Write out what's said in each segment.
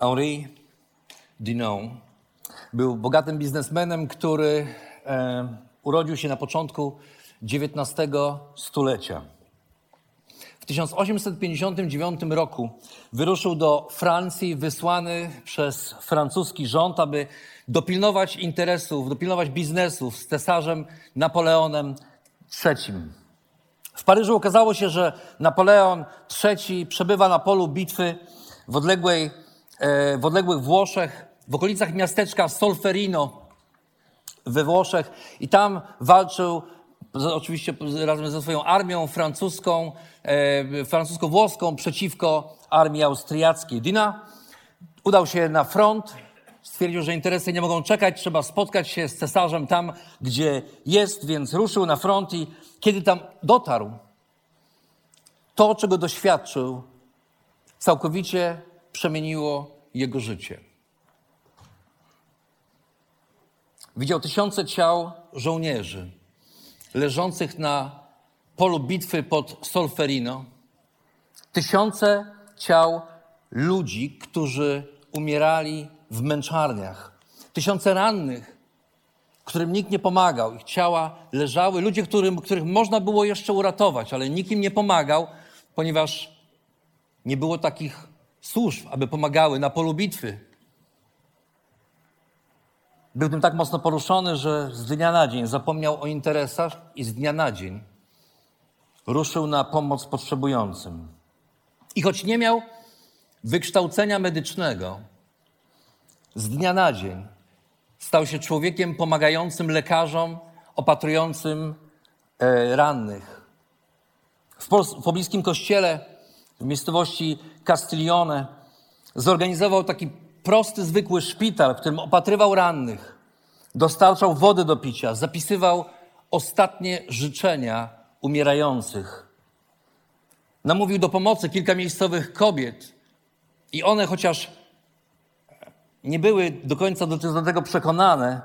Henri Dinon był bogatym biznesmenem, który e, urodził się na początku XIX stulecia. W 1859 roku wyruszył do Francji, wysłany przez francuski rząd, aby dopilnować interesów, dopilnować biznesów z cesarzem Napoleonem III. W Paryżu okazało się, że Napoleon III przebywa na polu bitwy w, odległej, w odległych Włoszech, w okolicach miasteczka Solferino we Włoszech i tam walczył oczywiście razem ze swoją armią francuską, e, francusko-włoską przeciwko armii austriackiej. Dina udał się na front, stwierdził, że interesy nie mogą czekać, trzeba spotkać się z cesarzem tam, gdzie jest, więc ruszył na front i kiedy tam dotarł, to, czego doświadczył, całkowicie przemieniło jego życie. Widział tysiące ciał żołnierzy leżących na polu bitwy pod Solferino. Tysiące ciał ludzi, którzy umierali w męczarniach. Tysiące rannych, którym nikt nie pomagał. Ich ciała leżały. Ludzie, którym, których można było jeszcze uratować, ale nikt im nie pomagał, ponieważ nie było takich służb, aby pomagały na polu bitwy. Był tym tak mocno poruszony, że z dnia na dzień zapomniał o interesach i z dnia na dzień ruszył na pomoc potrzebującym. I choć nie miał wykształcenia medycznego, z dnia na dzień stał się człowiekiem pomagającym lekarzom, opatrującym e, rannych. W, w pobliskim kościele w miejscowości Castiglione zorganizował taki prosty, zwykły szpital, w którym opatrywał rannych, dostarczał wody do picia, zapisywał ostatnie życzenia umierających. Namówił do pomocy kilka miejscowych kobiet i one, chociaż nie były do końca do tego przekonane,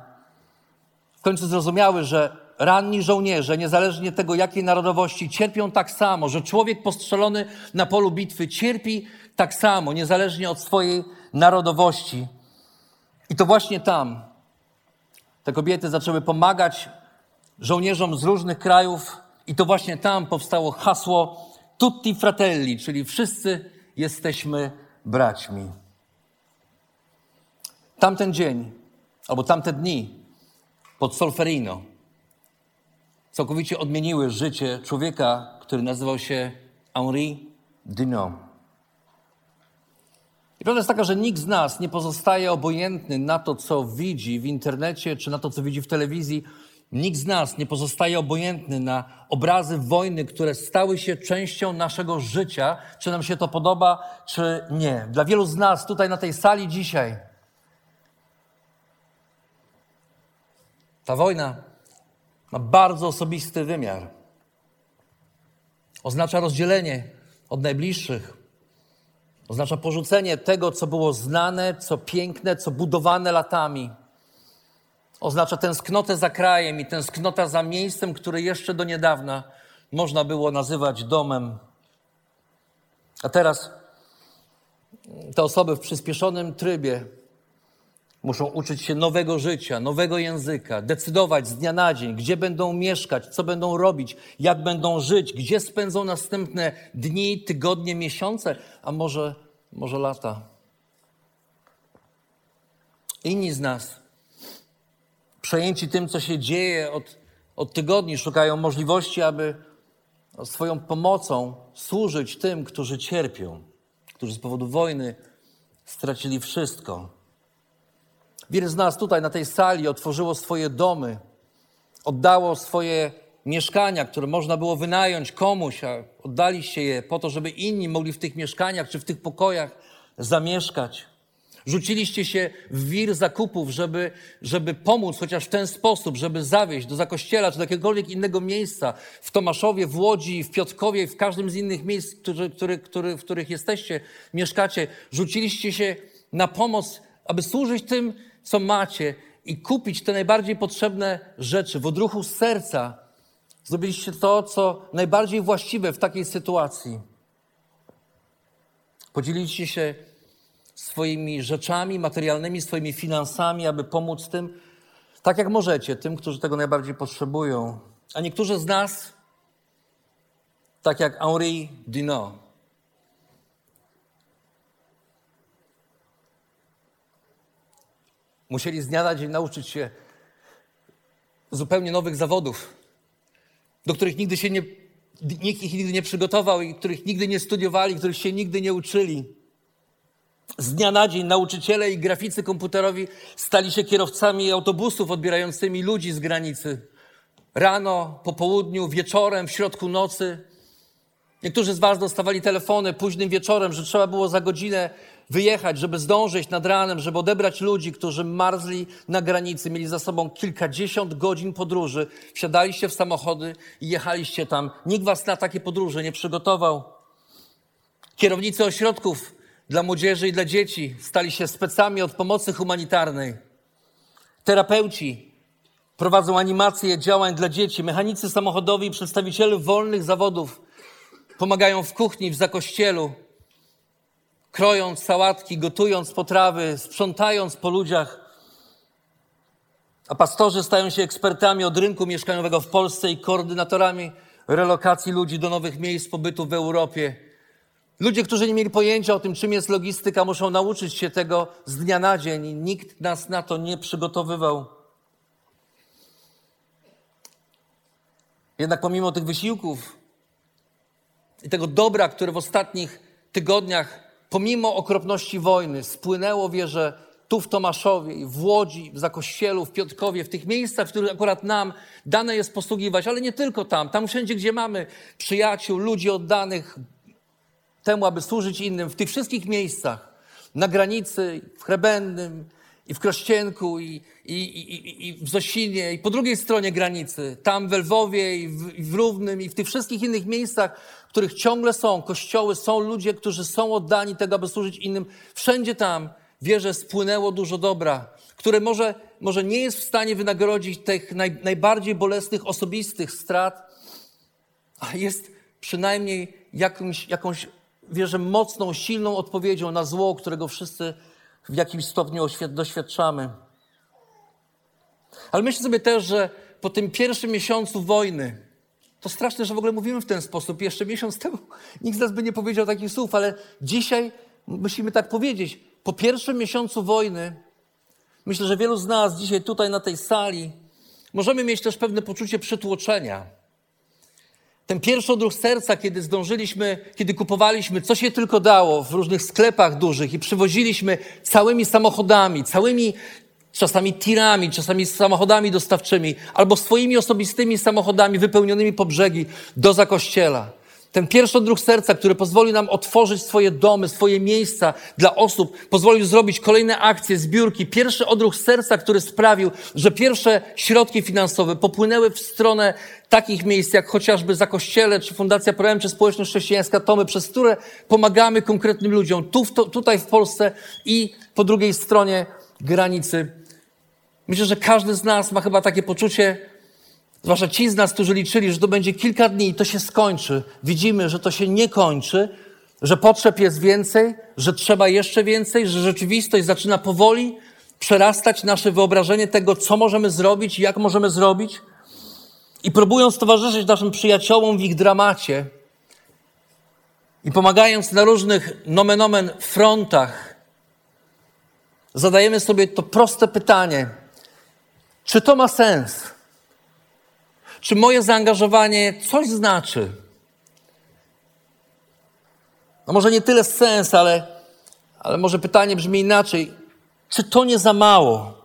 w końcu zrozumiały, że ranni żołnierze, niezależnie tego, jakiej narodowości, cierpią tak samo, że człowiek postrzelony na polu bitwy cierpi tak samo, niezależnie od swojej narodowości. I to właśnie tam te kobiety zaczęły pomagać żołnierzom z różnych krajów, i to właśnie tam powstało hasło Tutti Fratelli, czyli wszyscy jesteśmy braćmi. Tamten dzień, albo tamte dni pod Solferino całkowicie odmieniły życie człowieka, który nazywał się Henri Dunant. I prawda jest taka, że nikt z nas nie pozostaje obojętny na to, co widzi w internecie czy na to, co widzi w telewizji. Nikt z nas nie pozostaje obojętny na obrazy wojny, które stały się częścią naszego życia, czy nam się to podoba, czy nie. Dla wielu z nas tutaj na tej sali dzisiaj ta wojna ma bardzo osobisty wymiar. Oznacza rozdzielenie od najbliższych, Oznacza porzucenie tego, co było znane, co piękne, co budowane latami. Oznacza tęsknotę za krajem i tęsknota za miejscem, które jeszcze do niedawna można było nazywać domem. A teraz te osoby w przyspieszonym trybie muszą uczyć się nowego życia, nowego języka, decydować z dnia na dzień, gdzie będą mieszkać, co będą robić, jak będą żyć, gdzie spędzą następne dni, tygodnie, miesiące, a może, może lata. Inni z nas, przejęci tym, co się dzieje od, od tygodni, szukają możliwości, aby swoją pomocą służyć tym, którzy cierpią, którzy z powodu wojny stracili wszystko Wiele z nas tutaj na tej sali otworzyło swoje domy, oddało swoje mieszkania, które można było wynająć komuś, a oddaliście je po to, żeby inni mogli w tych mieszkaniach czy w tych pokojach zamieszkać. Rzuciliście się w wir zakupów, żeby, żeby pomóc chociaż w ten sposób, żeby zawieźć do zakościela czy do jakiegokolwiek innego miejsca w Tomaszowie, w Łodzi, w Piotkowie, w każdym z innych miejsc, który, który, który, w których jesteście, mieszkacie. Rzuciliście się na pomoc, aby służyć tym, co macie i kupić te najbardziej potrzebne rzeczy w odruchu serca. Zrobiliście to, co najbardziej właściwe w takiej sytuacji. Podzieliliście się swoimi rzeczami materialnymi, swoimi finansami, aby pomóc tym, tak jak możecie, tym, którzy tego najbardziej potrzebują. A niektórzy z nas, tak jak Henri Dino, musieli z dnia na dzień nauczyć się zupełnie nowych zawodów, do których nigdy się nie, nikt ich nigdy nie przygotował i których nigdy nie studiowali, których się nigdy nie uczyli. Z dnia na dzień nauczyciele i graficy komputerowi stali się kierowcami autobusów odbierającymi ludzi z granicy. Rano, po południu, wieczorem, w środku nocy. Niektórzy z Was dostawali telefony późnym wieczorem, że trzeba było za godzinę wyjechać, żeby zdążyć nad ranem, żeby odebrać ludzi, którzy marzli na granicy, mieli za sobą kilkadziesiąt godzin podróży. Wsiadaliście w samochody i jechaliście tam. Nikt Was na takie podróże nie przygotował. Kierownicy ośrodków dla młodzieży i dla dzieci stali się specami od pomocy humanitarnej. Terapeuci prowadzą animacje działań dla dzieci. Mechanicy samochodowi i przedstawiciele wolnych zawodów pomagają w kuchni, w zakościelu, krojąc sałatki, gotując potrawy, sprzątając po ludziach. A pastorzy stają się ekspertami od rynku mieszkaniowego w Polsce i koordynatorami relokacji ludzi do nowych miejsc pobytu w Europie. Ludzie, którzy nie mieli pojęcia o tym, czym jest logistyka, muszą nauczyć się tego z dnia na dzień i nikt nas na to nie przygotowywał. Jednak pomimo tych wysiłków i tego dobra, które w ostatnich tygodniach, pomimo okropności wojny, spłynęło, wierzę, tu w Tomaszowie, w Łodzi, w Zakościelu, w Piotkowie, w tych miejscach, w których akurat nam dane jest posługiwać, ale nie tylko tam, tam wszędzie, gdzie mamy przyjaciół, ludzi oddanych, temu, aby służyć innym w tych wszystkich miejscach, na granicy, w Chrebędnym, i w Krościenku, i, i, i, i w Zosinie, i po drugiej stronie granicy, tam w Lwowie, i w, i w Równym, i w tych wszystkich innych miejscach, w których ciągle są kościoły, są ludzie, którzy są oddani tego, aby służyć innym. Wszędzie tam, wierzę, spłynęło dużo dobra, które może, może nie jest w stanie wynagrodzić tych naj, najbardziej bolesnych, osobistych strat, ale jest przynajmniej jakimś, jakąś wierzę, mocną, silną odpowiedzią na zło, którego wszyscy w jakimś stopniu doświadczamy. Ale myślę sobie też, że po tym pierwszym miesiącu wojny, to straszne, że w ogóle mówimy w ten sposób. Jeszcze miesiąc temu nikt z nas by nie powiedział takich słów, ale dzisiaj musimy tak powiedzieć. Po pierwszym miesiącu wojny, myślę, że wielu z nas dzisiaj tutaj na tej sali możemy mieć też pewne poczucie przytłoczenia ten pierwszy odruch serca, kiedy zdążyliśmy, kiedy kupowaliśmy, co się tylko dało w różnych sklepach dużych i przywoziliśmy całymi samochodami, całymi czasami tirami, czasami samochodami dostawczymi, albo swoimi osobistymi samochodami wypełnionymi po brzegi do zakościela. Ten pierwszy odruch serca, który pozwoli nam otworzyć swoje domy, swoje miejsca dla osób, pozwolił zrobić kolejne akcje, zbiórki. Pierwszy odruch serca, który sprawił, że pierwsze środki finansowe popłynęły w stronę takich miejsc, jak chociażby za Kościele, czy Fundacja Proem, czy Społeczność Chrześcijańska Tomy, przez które pomagamy konkretnym ludziom tu, w to, tutaj w Polsce i po drugiej stronie granicy. Myślę, że każdy z nas ma chyba takie poczucie, Zwłaszcza ci z nas, którzy liczyli, że to będzie kilka dni i to się skończy. Widzimy, że to się nie kończy, że potrzeb jest więcej, że trzeba jeszcze więcej, że rzeczywistość zaczyna powoli przerastać nasze wyobrażenie tego, co możemy zrobić jak możemy zrobić. I próbując towarzyszyć naszym przyjaciołom w ich dramacie i pomagając na różnych nomen omen frontach, zadajemy sobie to proste pytanie: czy to ma sens? Czy moje zaangażowanie coś znaczy? No może nie tyle sens, ale, ale może pytanie brzmi inaczej. Czy to nie za mało?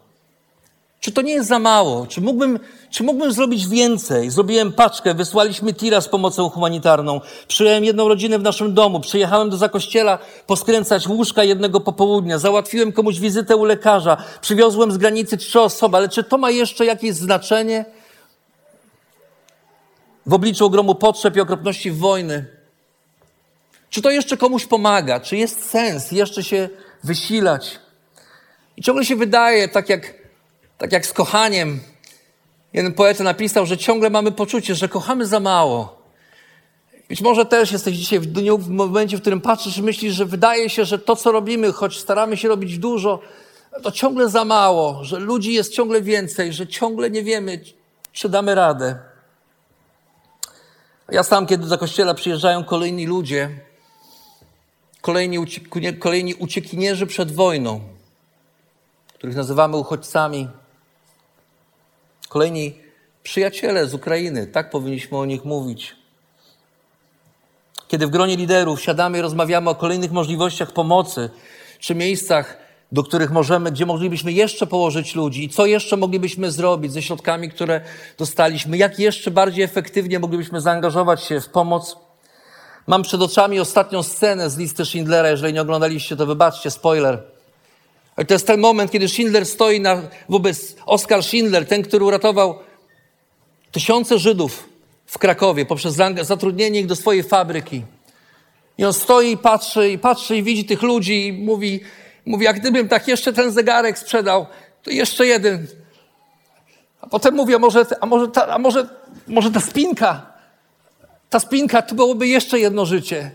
Czy to nie jest za mało? Czy mógłbym, czy mógłbym zrobić więcej? Zrobiłem paczkę, wysłaliśmy tira z pomocą humanitarną. Przyjąłem jedną rodzinę w naszym domu. Przyjechałem do zakościela poskręcać łóżka jednego popołudnia. Załatwiłem komuś wizytę u lekarza. Przywiozłem z granicy trzy osoby. Ale czy to ma jeszcze jakieś znaczenie? W obliczu ogromu potrzeb i okropności wojny. Czy to jeszcze komuś pomaga? Czy jest sens jeszcze się wysilać? I ciągle się wydaje, tak jak, tak jak z kochaniem. Jeden poeta napisał, że ciągle mamy poczucie, że kochamy za mało. Być może też jesteś dzisiaj w dniu, w momencie, w którym patrzysz i myślisz, że wydaje się, że to, co robimy, choć staramy się robić dużo, to ciągle za mało, że ludzi jest ciągle więcej, że ciągle nie wiemy, czy damy radę. Ja sam, kiedy do kościoła przyjeżdżają kolejni ludzie, kolejni, kolejni uciekinierzy przed wojną, których nazywamy uchodźcami, kolejni przyjaciele z Ukrainy, tak powinniśmy o nich mówić. Kiedy w gronie liderów siadamy i rozmawiamy o kolejnych możliwościach pomocy, czy miejscach, do których możemy, gdzie moglibyśmy jeszcze położyć ludzi co jeszcze moglibyśmy zrobić ze środkami, które dostaliśmy, jak jeszcze bardziej efektywnie moglibyśmy zaangażować się w pomoc. Mam przed oczami ostatnią scenę z listy Schindlera. Jeżeli nie oglądaliście, to wybaczcie, spoiler. Ale to jest ten moment, kiedy Schindler stoi na, wobec Oskar Schindler, ten, który uratował tysiące Żydów w Krakowie poprzez zatrudnienie ich do swojej fabryki. I on stoi i patrzy, i patrzy i widzi tych ludzi i mówi, mówi, jak gdybym tak jeszcze ten zegarek sprzedał, to jeszcze jeden. A potem mówi, a może, a może, ta, a może, może ta spinka, ta spinka, to byłoby jeszcze jedno życie.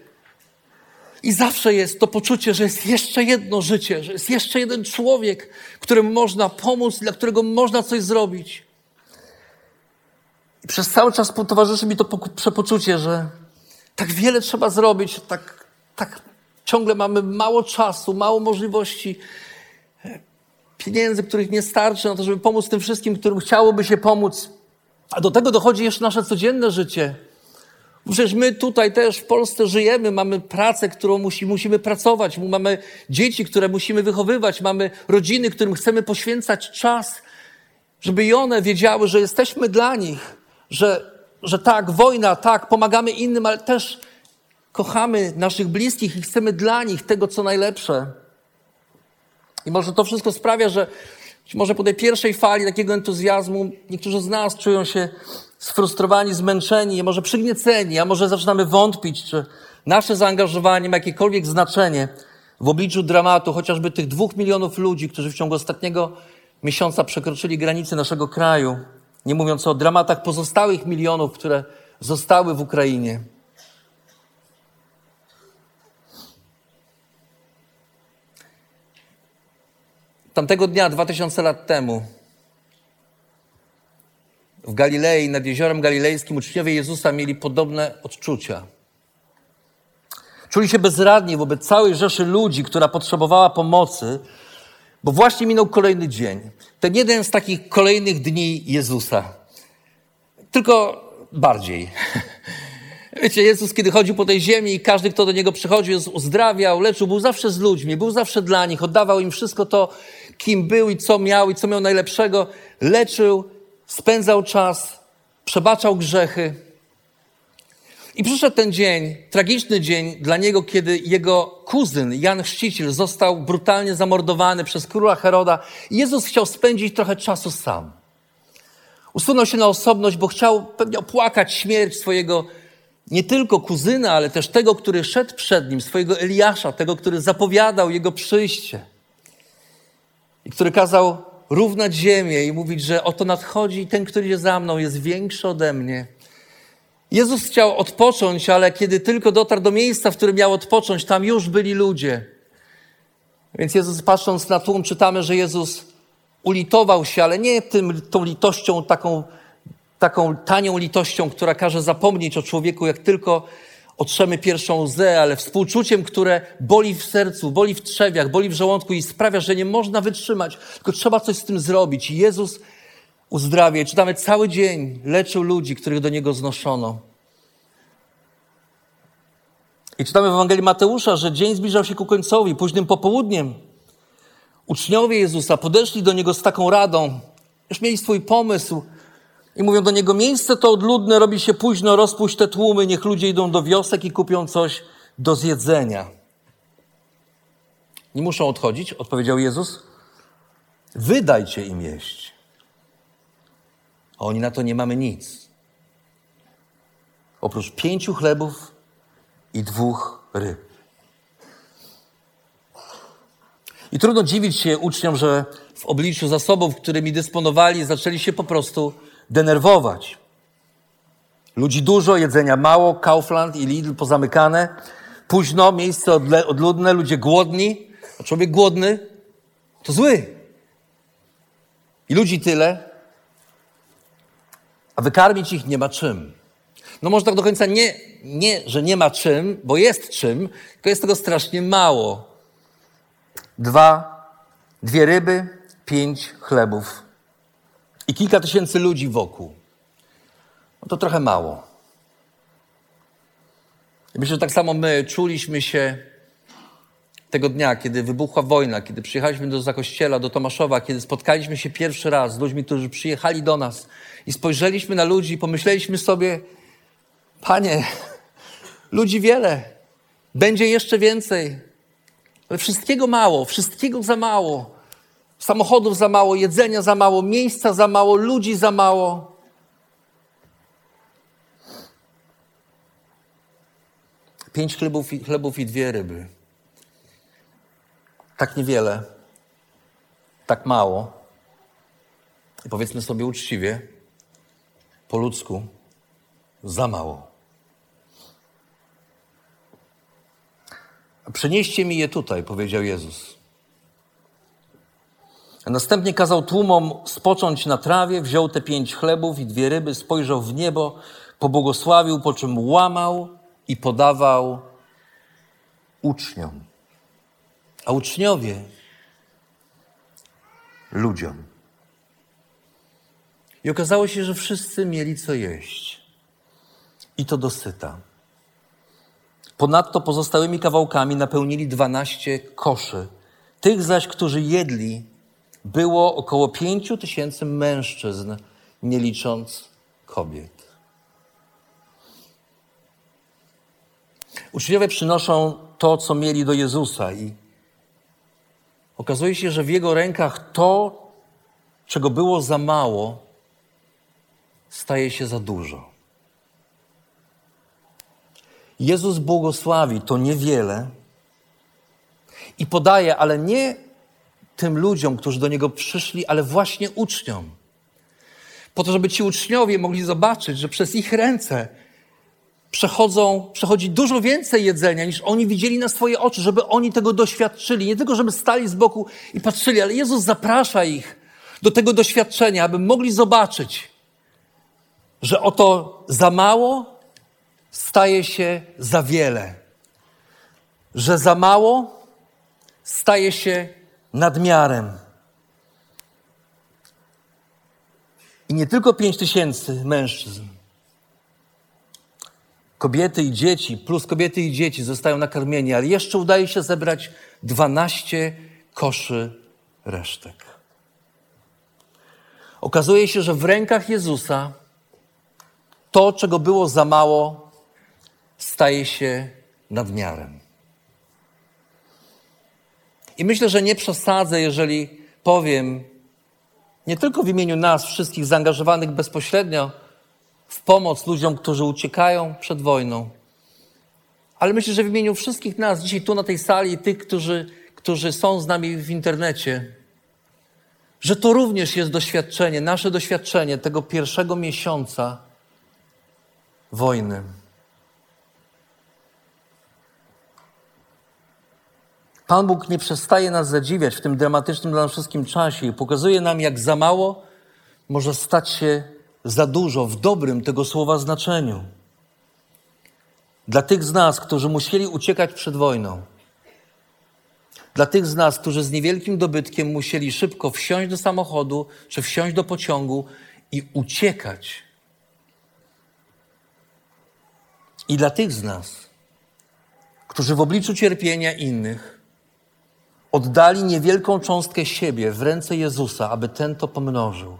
I zawsze jest to poczucie, że jest jeszcze jedno życie, że jest jeszcze jeden człowiek, któremu można pomóc, dla którego można coś zrobić. I przez cały czas towarzyszy mi to przepoczucie, że tak wiele trzeba zrobić, tak, tak ciągle mamy mało czasu, mało możliwości, pieniędzy, których nie starczy na to, żeby pomóc tym wszystkim, którym chciałoby się pomóc. A do tego dochodzi jeszcze nasze codzienne życie. Przecież my tutaj też w Polsce żyjemy, mamy pracę, którą musi, musimy pracować, mamy dzieci, które musimy wychowywać, mamy rodziny, którym chcemy poświęcać czas, żeby i one wiedziały, że jesteśmy dla nich, że, że tak, wojna, tak, pomagamy innym, ale też kochamy naszych bliskich i chcemy dla nich tego, co najlepsze. I może to wszystko sprawia, że może po tej pierwszej fali takiego entuzjazmu niektórzy z nas czują się sfrustrowani, zmęczeni, może przygnieceni, a może zaczynamy wątpić, czy nasze zaangażowanie ma jakiekolwiek znaczenie w obliczu dramatu chociażby tych dwóch milionów ludzi, którzy w ciągu ostatniego miesiąca przekroczyli granice naszego kraju, nie mówiąc o dramatach pozostałych milionów, które zostały w Ukrainie. Tamtego dnia, dwa tysiące lat temu, w Galilei, nad jeziorem galilejskim, uczniowie Jezusa mieli podobne odczucia. Czuli się bezradni wobec całej rzeszy ludzi, która potrzebowała pomocy, bo właśnie minął kolejny dzień. Ten jeden z takich kolejnych dni Jezusa. Tylko bardziej. Wiecie, Jezus, kiedy chodził po tej ziemi i każdy, kto do Niego przychodził, uzdrawiał, leczył, był zawsze z ludźmi, był zawsze dla nich, oddawał im wszystko to, kim był i co miał i co miał najlepszego. Leczył, spędzał czas, przebaczał grzechy. I przyszedł ten dzień, tragiczny dzień dla niego, kiedy jego kuzyn Jan Chrzciciel został brutalnie zamordowany przez króla Heroda. Jezus chciał spędzić trochę czasu sam. Usunął się na osobność, bo chciał pewnie opłakać śmierć swojego nie tylko kuzyna, ale też tego, który szedł przed nim, swojego Eliasza, tego, który zapowiadał jego przyjście i który kazał równać ziemię i mówić, że oto nadchodzi ten, który jest za mną, jest większy ode mnie. Jezus chciał odpocząć, ale kiedy tylko dotarł do miejsca, w którym miał odpocząć, tam już byli ludzie. Więc Jezus, patrząc na tłum, czytamy, że Jezus ulitował się, ale nie tym, tą litością, taką, taką tanią litością, która każe zapomnieć o człowieku, jak tylko otrzemy pierwszą łzę, ale współczuciem, które boli w sercu, boli w trzewiach, boli w żołądku i sprawia, że nie można wytrzymać, tylko trzeba coś z tym zrobić. Jezus uzdrawia. Czytamy cały dzień, leczył ludzi, których do Niego znoszono. I czytamy w Ewangelii Mateusza, że dzień zbliżał się ku końcowi, późnym popołudniem. Uczniowie Jezusa podeszli do Niego z taką radą. Już mieli swój pomysł i mówią do niego, miejsce to odludne, robi się późno, rozpuść te tłumy, niech ludzie idą do wiosek i kupią coś do zjedzenia. Nie muszą odchodzić, odpowiedział Jezus. Wydajcie im jeść. A oni na to nie mamy nic. Oprócz pięciu chlebów i dwóch ryb. I trudno dziwić się uczniom, że w obliczu zasobów, którymi dysponowali, zaczęli się po prostu denerwować. Ludzi dużo, jedzenia mało, Kaufland i Lidl pozamykane, późno, miejsce odludne, ludzie głodni, a człowiek głodny to zły. I ludzi tyle, a wykarmić ich nie ma czym. No może tak do końca nie, nie, że nie ma czym, bo jest czym, tylko jest tego strasznie mało. Dwa, dwie ryby, pięć chlebów i kilka tysięcy ludzi wokół. No to trochę mało. Myślę, że tak samo my czuliśmy się tego dnia, kiedy wybuchła wojna, kiedy przyjechaliśmy do Zakościela, do Tomaszowa, kiedy spotkaliśmy się pierwszy raz z ludźmi, którzy przyjechali do nas i spojrzeliśmy na ludzi i pomyśleliśmy sobie, Panie, ludzi wiele, będzie jeszcze więcej, ale wszystkiego mało, wszystkiego za mało. Samochodów za mało, jedzenia za mało, miejsca za mało, ludzi za mało. Pięć chlebów i, chlebów i dwie ryby. Tak niewiele, tak mało. I powiedzmy sobie uczciwie, po ludzku, za mało. Przenieście mi je tutaj, powiedział Jezus. Następnie kazał tłumom spocząć na trawie, wziął te pięć chlebów i dwie ryby, spojrzał w niebo, pobłogosławił, po czym łamał i podawał uczniom. A uczniowie ludziom. I okazało się, że wszyscy mieli co jeść. I to dosyta. Ponadto pozostałymi kawałkami napełnili dwanaście koszy. Tych zaś, którzy jedli, było około pięciu tysięcy mężczyzn, nie licząc kobiet. Uczniowie przynoszą to, co mieli do Jezusa i okazuje się, że w Jego rękach to, czego było za mało, staje się za dużo. Jezus błogosławi to niewiele i podaje, ale nie tym ludziom, którzy do Niego przyszli, ale właśnie uczniom. Po to, żeby ci uczniowie mogli zobaczyć, że przez ich ręce przechodzą, przechodzi dużo więcej jedzenia, niż oni widzieli na swoje oczy, żeby oni tego doświadczyli. Nie tylko, żeby stali z boku i patrzyli, ale Jezus zaprasza ich do tego doświadczenia, aby mogli zobaczyć, że oto za mało staje się za wiele, że za mało staje się nadmiarem. I nie tylko pięć tysięcy mężczyzn. Kobiety i dzieci, plus kobiety i dzieci zostają nakarmieni, ale jeszcze udaje się zebrać dwanaście koszy resztek. Okazuje się, że w rękach Jezusa to, czego było za mało, staje się nadmiarem. I myślę, że nie przesadzę, jeżeli powiem, nie tylko w imieniu nas, wszystkich zaangażowanych bezpośrednio w pomoc ludziom, którzy uciekają przed wojną, ale myślę, że w imieniu wszystkich nas, dzisiaj tu na tej sali, tych, którzy, którzy są z nami w internecie, że to również jest doświadczenie, nasze doświadczenie tego pierwszego miesiąca wojny. Pan Bóg nie przestaje nas zadziwiać w tym dramatycznym dla nas wszystkim czasie i pokazuje nam, jak za mało może stać się za dużo w dobrym tego słowa znaczeniu. Dla tych z nas, którzy musieli uciekać przed wojną, dla tych z nas, którzy z niewielkim dobytkiem musieli szybko wsiąść do samochodu czy wsiąść do pociągu i uciekać. I dla tych z nas, którzy w obliczu cierpienia innych oddali niewielką cząstkę siebie w ręce Jezusa, aby ten to pomnożył.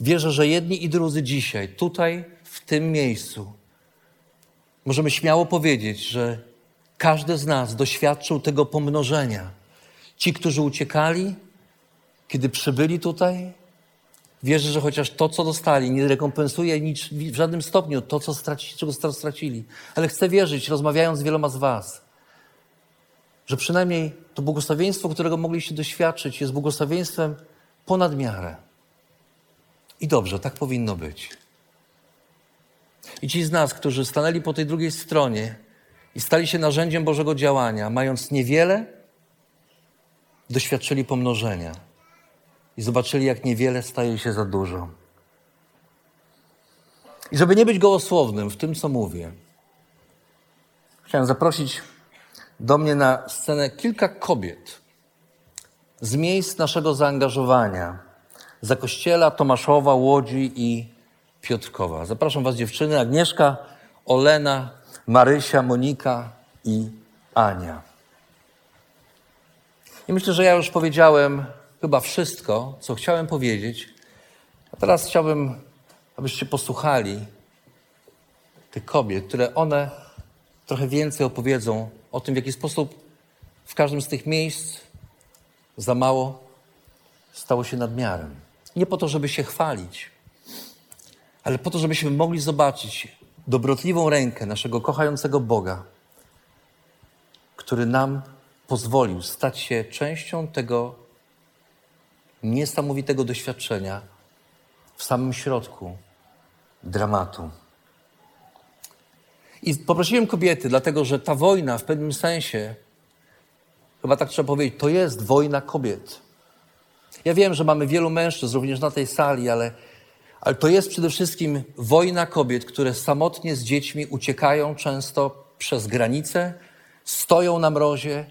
Wierzę, że jedni i drudzy dzisiaj, tutaj, w tym miejscu, możemy śmiało powiedzieć, że każdy z nas doświadczył tego pomnożenia. Ci, którzy uciekali, kiedy przybyli tutaj, wierzę, że chociaż to, co dostali, nie rekompensuje nic, w żadnym stopniu to, co czego stracili. Ale chcę wierzyć, rozmawiając z wieloma z Was, że przynajmniej to błogosławieństwo, którego mogliście doświadczyć, jest błogosławieństwem ponad miarę. I dobrze, tak powinno być. I ci z nas, którzy stanęli po tej drugiej stronie i stali się narzędziem Bożego działania, mając niewiele, doświadczyli pomnożenia i zobaczyli, jak niewiele staje się za dużo. I żeby nie być gołosłownym w tym, co mówię, chciałem zaprosić do mnie na scenę kilka kobiet z miejsc naszego zaangażowania. Za kościela Tomaszowa, Łodzi i Piotrkowa. Zapraszam Was dziewczyny, Agnieszka, Olena, Marysia, Monika i Ania. I myślę, że ja już powiedziałem chyba wszystko, co chciałem powiedzieć. A teraz chciałbym, abyście posłuchali tych kobiet, które one trochę więcej opowiedzą o tym, w jaki sposób w każdym z tych miejsc za mało stało się nadmiarem. Nie po to, żeby się chwalić, ale po to, żebyśmy mogli zobaczyć dobrotliwą rękę naszego kochającego Boga, który nam pozwolił stać się częścią tego niesamowitego doświadczenia w samym środku dramatu. I poprosiłem kobiety, dlatego że ta wojna w pewnym sensie, chyba tak trzeba powiedzieć, to jest wojna kobiet. Ja wiem, że mamy wielu mężczyzn również na tej sali, ale, ale to jest przede wszystkim wojna kobiet, które samotnie z dziećmi uciekają często przez granice, stoją na mrozie,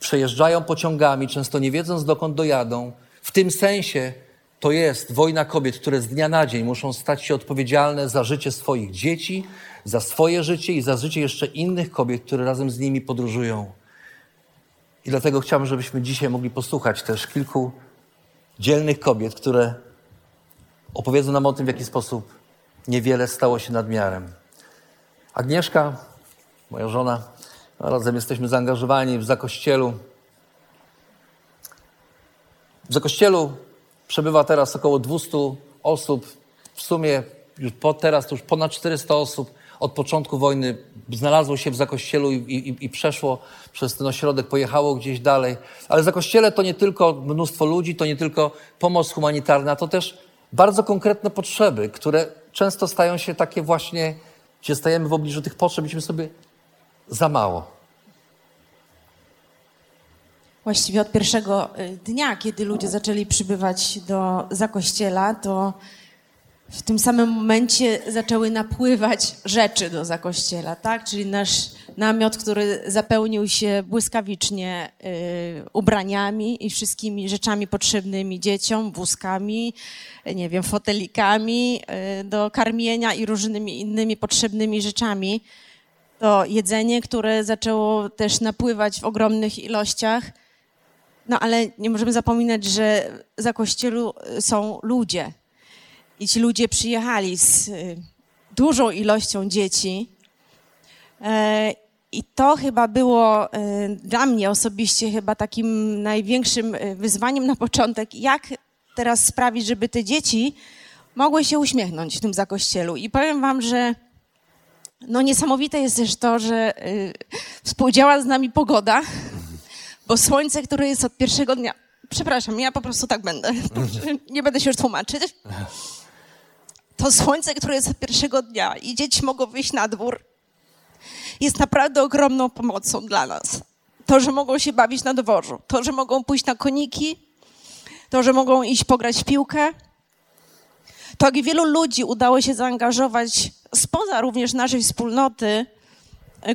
przejeżdżają pociągami, często nie wiedząc dokąd dojadą. W tym sensie to jest wojna kobiet, które z dnia na dzień muszą stać się odpowiedzialne za życie swoich dzieci, za swoje życie i za życie jeszcze innych kobiet, które razem z nimi podróżują. I dlatego chciałbym, żebyśmy dzisiaj mogli posłuchać też kilku dzielnych kobiet, które opowiedzą nam o tym, w jaki sposób niewiele stało się nadmiarem. Agnieszka, moja żona, no, razem jesteśmy zaangażowani w Zakościelu. W Zakościelu przebywa teraz około 200 osób. W sumie już po, teraz to już ponad 400 osób od początku wojny znalazło się w Zakościelu i, i, i przeszło przez ten ośrodek, pojechało gdzieś dalej. Ale Zakościele to nie tylko mnóstwo ludzi, to nie tylko pomoc humanitarna, to też bardzo konkretne potrzeby, które często stają się takie właśnie, gdzie stajemy w obliczu tych potrzeb, byśmy sobie za mało. Właściwie od pierwszego y, dnia, kiedy ludzie zaczęli przybywać do zakościela, to w tym samym momencie zaczęły napływać rzeczy do zakościela, tak? Czyli nasz namiot, który zapełnił się błyskawicznie y, ubraniami i wszystkimi rzeczami potrzebnymi dzieciom, wózkami, nie wiem, fotelikami y, do karmienia i różnymi innymi potrzebnymi rzeczami. To jedzenie, które zaczęło też napływać w ogromnych ilościach. No ale nie możemy zapominać, że za kościelu są ludzie, i ci ludzie przyjechali z y, dużą ilością dzieci. E, I to chyba było y, dla mnie osobiście chyba takim największym y, wyzwaniem na początek, jak teraz sprawić, żeby te dzieci mogły się uśmiechnąć w tym zakościelu. I powiem wam, że no niesamowite jest też to, że współdziała z nami pogoda, bo słońce, które jest od pierwszego dnia, przepraszam, ja po prostu tak będę, nie będę się już tłumaczyć to słońce, które jest od pierwszego dnia i dzieci mogą wyjść na dwór, jest naprawdę ogromną pomocą dla nas. To, że mogą się bawić na dworzu, to, że mogą pójść na koniki, to, że mogą iść pograć w piłkę. To, jak wielu ludzi udało się zaangażować spoza również naszej wspólnoty,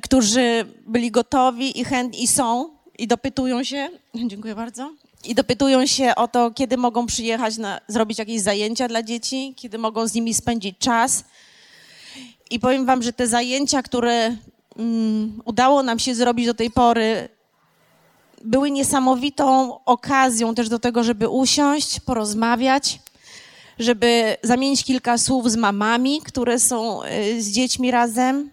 którzy byli gotowi i chętni i są i dopytują się. Dziękuję bardzo i dopytują się o to, kiedy mogą przyjechać, na, zrobić jakieś zajęcia dla dzieci, kiedy mogą z nimi spędzić czas. I powiem Wam, że te zajęcia, które mm, udało nam się zrobić do tej pory, były niesamowitą okazją też do tego, żeby usiąść, porozmawiać, żeby zamienić kilka słów z mamami, które są y, z dziećmi razem.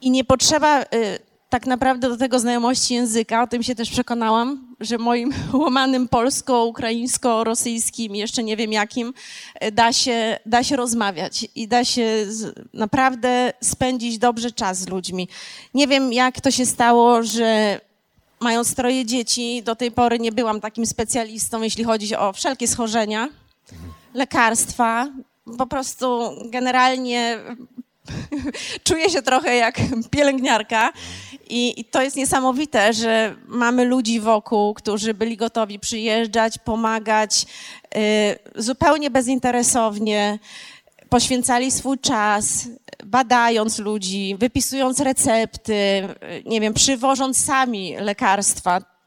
I nie potrzeba y, tak naprawdę do tego znajomości języka, o tym się też przekonałam, że moim łamanym polsko-ukraińsko-rosyjskim, jeszcze nie wiem jakim, y, da się, da się rozmawiać i da się naprawdę spędzić dobrze czas z ludźmi. Nie wiem, jak to się stało, że mając troje dzieci, do tej pory nie byłam takim specjalistą, jeśli chodzi o wszelkie schorzenia, lekarstwa. Po prostu generalnie czuję się trochę jak pielęgniarka i, i to jest niesamowite, że mamy ludzi wokół, którzy byli gotowi przyjeżdżać, pomagać y, zupełnie bezinteresownie, poświęcali swój czas, badając ludzi, wypisując recepty, y, nie wiem, przywożąc sami lekarstwa.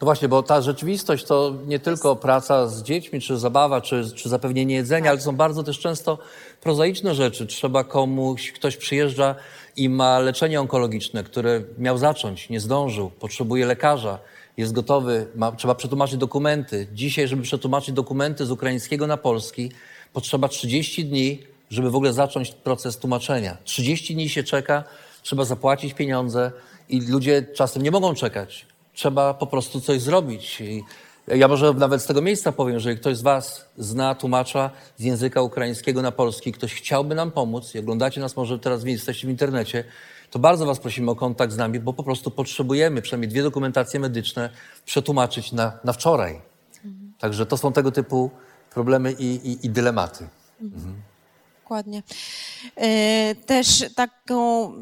No właśnie, bo ta rzeczywistość to nie tylko praca z dziećmi, czy zabawa, czy, czy zapewnienie jedzenia, ale to są bardzo też często prozaiczne rzeczy. Trzeba komuś, ktoś przyjeżdża i ma leczenie onkologiczne, które miał zacząć, nie zdążył, potrzebuje lekarza, jest gotowy, ma, trzeba przetłumaczyć dokumenty. Dzisiaj, żeby przetłumaczyć dokumenty z ukraińskiego na polski, potrzeba 30 dni, żeby w ogóle zacząć proces tłumaczenia. 30 dni się czeka, trzeba zapłacić pieniądze i ludzie czasem nie mogą czekać. Trzeba po prostu coś zrobić. I ja może nawet z tego miejsca powiem, że ktoś z Was zna tłumacza z języka ukraińskiego na polski, ktoś chciałby nam pomóc i oglądacie nas może teraz, jesteście w internecie, to bardzo Was prosimy o kontakt z nami, bo po prostu potrzebujemy przynajmniej dwie dokumentacje medyczne przetłumaczyć na, na wczoraj. Także to są tego typu problemy i, i, i dylematy. Dokładnie. E, Też taką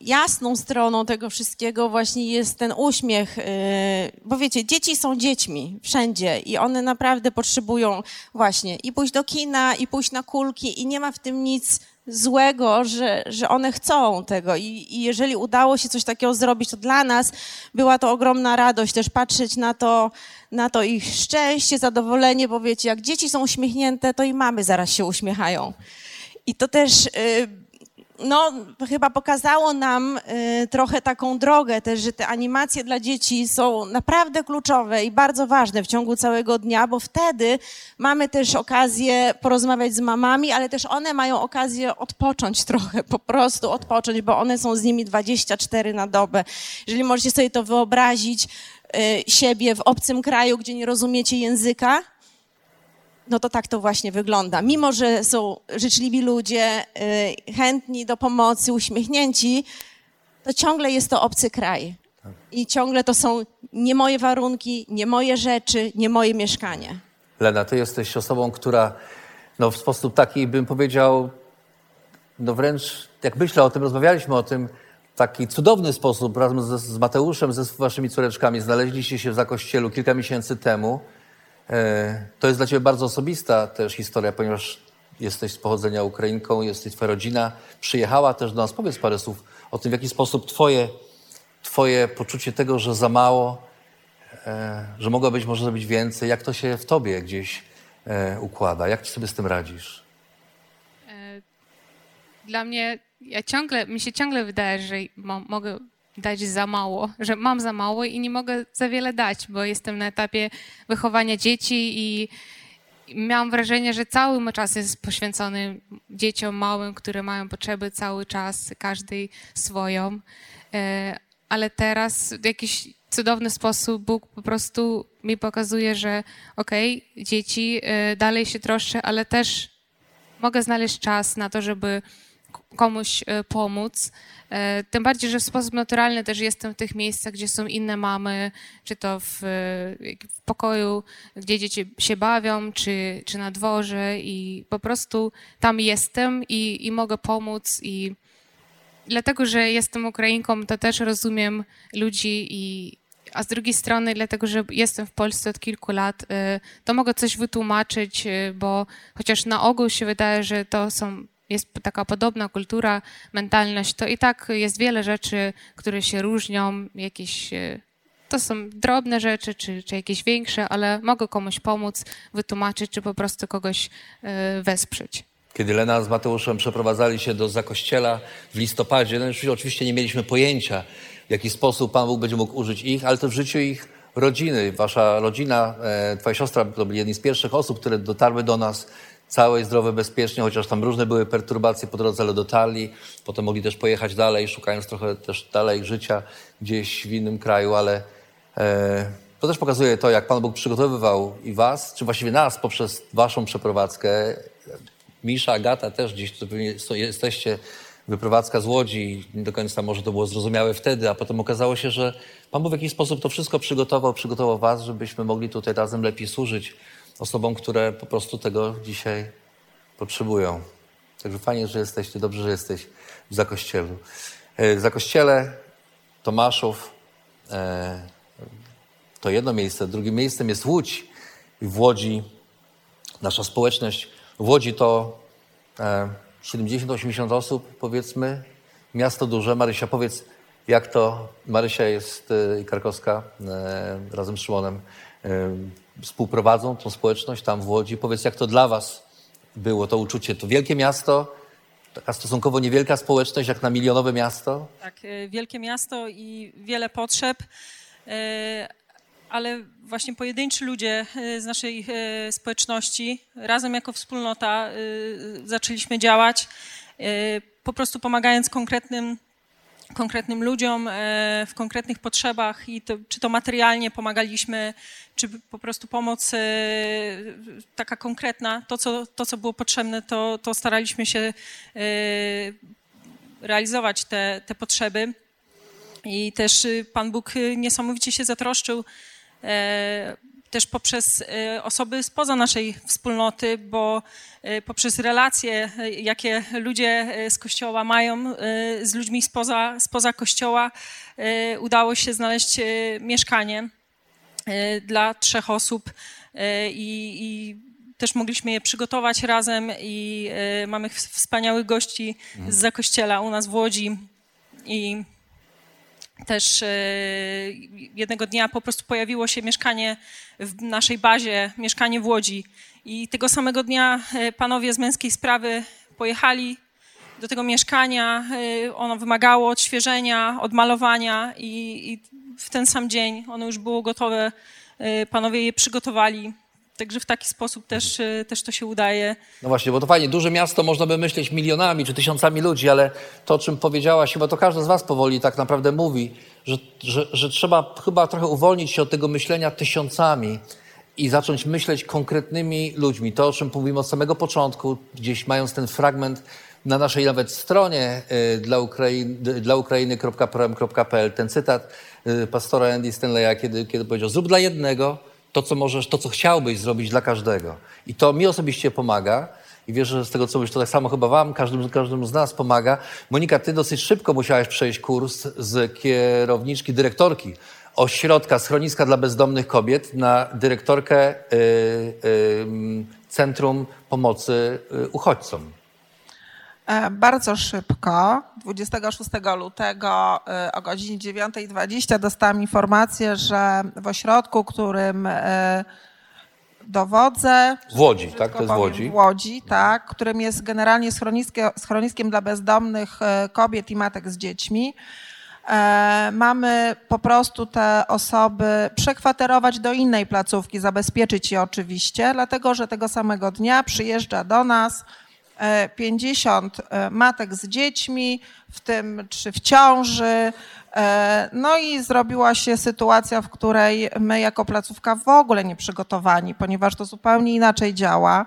jasną stroną tego wszystkiego właśnie jest ten uśmiech, e, bo wiecie, dzieci są dziećmi wszędzie i one naprawdę potrzebują właśnie i pójść do kina, i pójść na kulki i nie ma w tym nic złego, że, że one chcą tego I, i jeżeli udało się coś takiego zrobić, to dla nas była to ogromna radość też patrzeć na to, na to ich szczęście, zadowolenie, bo wiecie, jak dzieci są uśmiechnięte, to i mamy zaraz się uśmiechają. I to też y, no, chyba pokazało nam y, trochę taką drogę też, że te animacje dla dzieci są naprawdę kluczowe i bardzo ważne w ciągu całego dnia, bo wtedy mamy też okazję porozmawiać z mamami, ale też one mają okazję odpocząć trochę, po prostu odpocząć, bo one są z nimi 24 na dobę. Jeżeli możecie sobie to wyobrazić, y, siebie w obcym kraju, gdzie nie rozumiecie języka, no to tak to właśnie wygląda. Mimo, że są życzliwi ludzie, y, chętni do pomocy, uśmiechnięci, to ciągle jest to obcy kraj. I ciągle to są nie moje warunki, nie moje rzeczy, nie moje mieszkanie. Lena, ty jesteś osobą, która no, w sposób taki, bym powiedział, no wręcz jak myślę o tym, rozmawialiśmy o tym, w taki cudowny sposób razem z, z Mateuszem, ze waszymi córeczkami znaleźliście się w Zakościelu kilka miesięcy temu. E, to jest dla ciebie bardzo osobista też historia, ponieważ jesteś z pochodzenia Ukrainką, jesteś twoja rodzina, przyjechała też do nas. Powiedz parę słów o tym, w jaki sposób twoje, twoje poczucie tego, że za mało, e, że mogło być, może być więcej, jak to się w tobie gdzieś e, układa? Jak ty sobie z tym radzisz? Dla mnie, ja ciągle, mi się ciągle wydaje, że mo- mogę dać za mało, że mam za mało i nie mogę za wiele dać, bo jestem na etapie wychowania dzieci i miałam wrażenie, że cały mój czas jest poświęcony dzieciom małym, które mają potrzeby cały czas, każdej swoją. E, Ale teraz w jakiś cudowny sposób Bóg po prostu mi pokazuje, że okej, dzieci e, dalej się troszczę, ale też mogę znaleźć czas na to, żeby komuś e, pomóc. E, Tym bardziej, że w sposób naturalny też jestem w tych miejscach, gdzie są inne mamy, czy to w, e, w pokoju, gdzie dzieci się bawią, czy, czy na dworze i po prostu tam jestem i, i mogę pomóc i dlatego, że jestem Ukrainką, to też rozumiem ludzi i a z drugiej strony, dlatego, że jestem w Polsce od kilku lat, to mogę coś wytłumaczyć, bo chociaż na ogół się wydaje, że to są, jest taka podobna kultura, mentalność, to i tak jest wiele rzeczy, które się różnią, jakieś y, to są drobne rzeczy, czy, czy jakieś większe, ale mogę komuś pomóc, wytłumaczyć, czy po prostu kogoś y, wesprzeć. Kiedy Lena z Mateuszem przeprowadzali się do Zakościela w listopadzie, no już oczywiście nie mieliśmy pojęcia, w jaki sposób Pan Bóg będzie mógł użyć ich, ale to w życiu ich rodziny. Wasza rodzina, e, twoja siostra to byli jedni z pierwszych osób, które dotarły do nas całe i zdrowe, bezpiecznie, chociaż tam różne były perturbacje po drodze, ale dotarli. Potem mogli też pojechać dalej, szukając trochę też dalej życia gdzieś w innym kraju, ale e, to też pokazuje to, jak Pan Bóg przygotowywał i was, czy właściwie nas poprzez waszą przeprowadzkę. Misza, Agata też gdzieś tu pewnie jesteście, wyprowadzka z Łodzi, nie do końca może to było zrozumiałe wtedy, a potem okazało się, że Pan Bóg w jakiś sposób to wszystko przygotował, przygotował was, żebyśmy mogli tutaj razem lepiej służyć osobom, które po prostu tego dzisiaj potrzebują. Także fajnie, że jesteście, dobrze, że jesteś w Zakościelu. E, W Zakościele Tomaszów e, to jedno miejsce. Drugim miejscem jest Łódź. I w Łodzi nasza społeczność, w Łodzi to e, 70-80 osób, powiedzmy. Miasto duże. Marysia, powiedz, jak to, Marysia jest e, i Krakowska e, razem z Szymonem e, współprowadzą tą społeczność tam w Łodzi. Powiedz, jak to dla was było to uczucie? To wielkie miasto, taka stosunkowo niewielka społeczność, jak na milionowe miasto. Tak, e, wielkie miasto i wiele potrzeb, e, ale właśnie pojedynczy ludzie e, z naszej społeczności razem jako wspólnota zaczęliśmy działać, po prostu pomagając konkretnym konkretnym ludziom e, w konkretnych potrzebach i to, czy to materialnie pomagaliśmy, czy po prostu pomoc e, taka konkretna, to co, to, co było potrzebne, to, to staraliśmy się e, realizować te, te potrzeby. I też y, Pan Bóg y, niesamowicie się zatroszczył też poprzez e, osoby spoza naszej wspólnoty, bo e, poprzez relacje, e, jakie ludzie z Kościoła mają z ludźmi spoza, spoza Kościoła, udało się znaleźć mieszkanie dla trzech osób i, i też mogliśmy je przygotować razem i mamy wspaniałych gości z Zakościela u nas w Łodzi i też e, jednego dnia po prostu pojawiło się mieszkanie w naszej bazie, mieszkanie w Łodzi. I tego samego dnia e, panowie z męskiej sprawy pojechali do tego mieszkania. E, Ono wymagało odświeżenia, odmalowania i, i w ten sam dzień ono już było gotowe. Panowie je przygotowali. Także w taki sposób też, e, też to się udaje. No właśnie, bo to fajnie, duże miasto, można by myśleć milionami czy tysiącami ludzi, ale to, o czym powiedziałaś, chyba to każdy z was powoli tak naprawdę mówi, że, że, że trzeba chyba trochę uwolnić się od tego myślenia tysiącami i zacząć myśleć konkretnymi ludźmi. To, o czym mówimy od samego początku, gdzieś mając ten fragment na naszej nawet stronie y, dla, Ukrainy, dla ukrainy.prom.pl, ten cytat y, pastora Andy Stanleya, kiedy, kiedy powiedział, zrób dla jednego to, co możesz, to, co chciałbyś zrobić dla każdego. I to mi osobiście pomaga. I wierzę, że z tego, co mówisz, to tak samo chyba wam, każdym, każdemu z nas pomaga. Monika, ty dosyć szybko musiałaś przejść kurs z kierowniczki, dyrektorki ośrodka, schroniska dla bezdomnych kobiet na dyrektorkę y, y, Centrum Pomocy y, Uchodźcom. E, Bardzo szybko, 26 lutego e, o godzinie 9.20 dostałam informację, że w ośrodku, którym e, dowodzę, W Łodzi, tak? To jest w Łodzi. W Łodzi, tak, którym jest generalnie schroniskie, schroniskiem dla bezdomnych kobiet i matek z dziećmi. Mamy po prostu te osoby przekwaterować do innej placówki, zabezpieczyć je oczywiście, dlatego że tego samego dnia przyjeżdża do nas 50 e, matek z dziećmi, w tym trzy w ciąży. E, No i zrobiła się sytuacja, w której my jako placówka w ogóle nie przygotowani, ponieważ to zupełnie inaczej działa.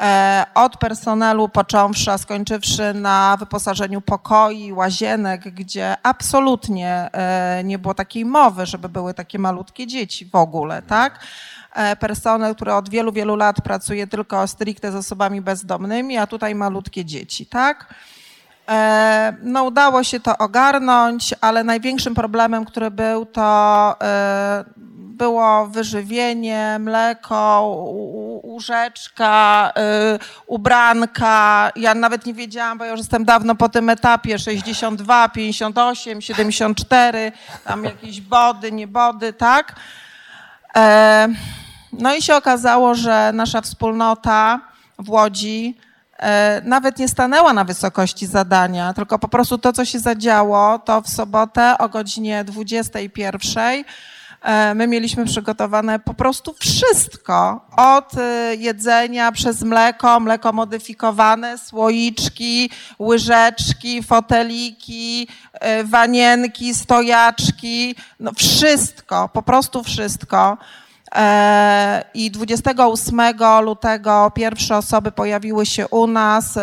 E, Od personelu począwszy, a skończywszy na wyposażeniu pokoi, łazienek, gdzie absolutnie e, nie było takiej mowy, żeby były takie malutkie dzieci w ogóle, tak? E, Personel, który od wielu, wielu lat pracuje tylko stricte z osobami bezdomnymi, a tutaj malutkie dzieci, tak? E, No, udało się to ogarnąć, ale największym problemem, który był, to e, było wyżywienie, mleko, łóżeczka, ubranka. Ja nawet nie wiedziałam, bo ja już jestem dawno po tym etapie 62, 58, 74, tam jakieś body, nie body, tak? No i się okazało, że nasza wspólnota w Łodzi e, nawet nie stanęła na wysokości zadania, tylko po prostu to, co się zadziało, to w sobotę o godzinie 21 E, My mieliśmy przygotowane po prostu wszystko. Od e, jedzenia przez mleko, mleko modyfikowane, słoiczki, łyżeczki, foteliki, wanienki, stojaczki. No wszystko, po prostu wszystko. E, I 28 lutego pierwsze osoby pojawiły się u nas.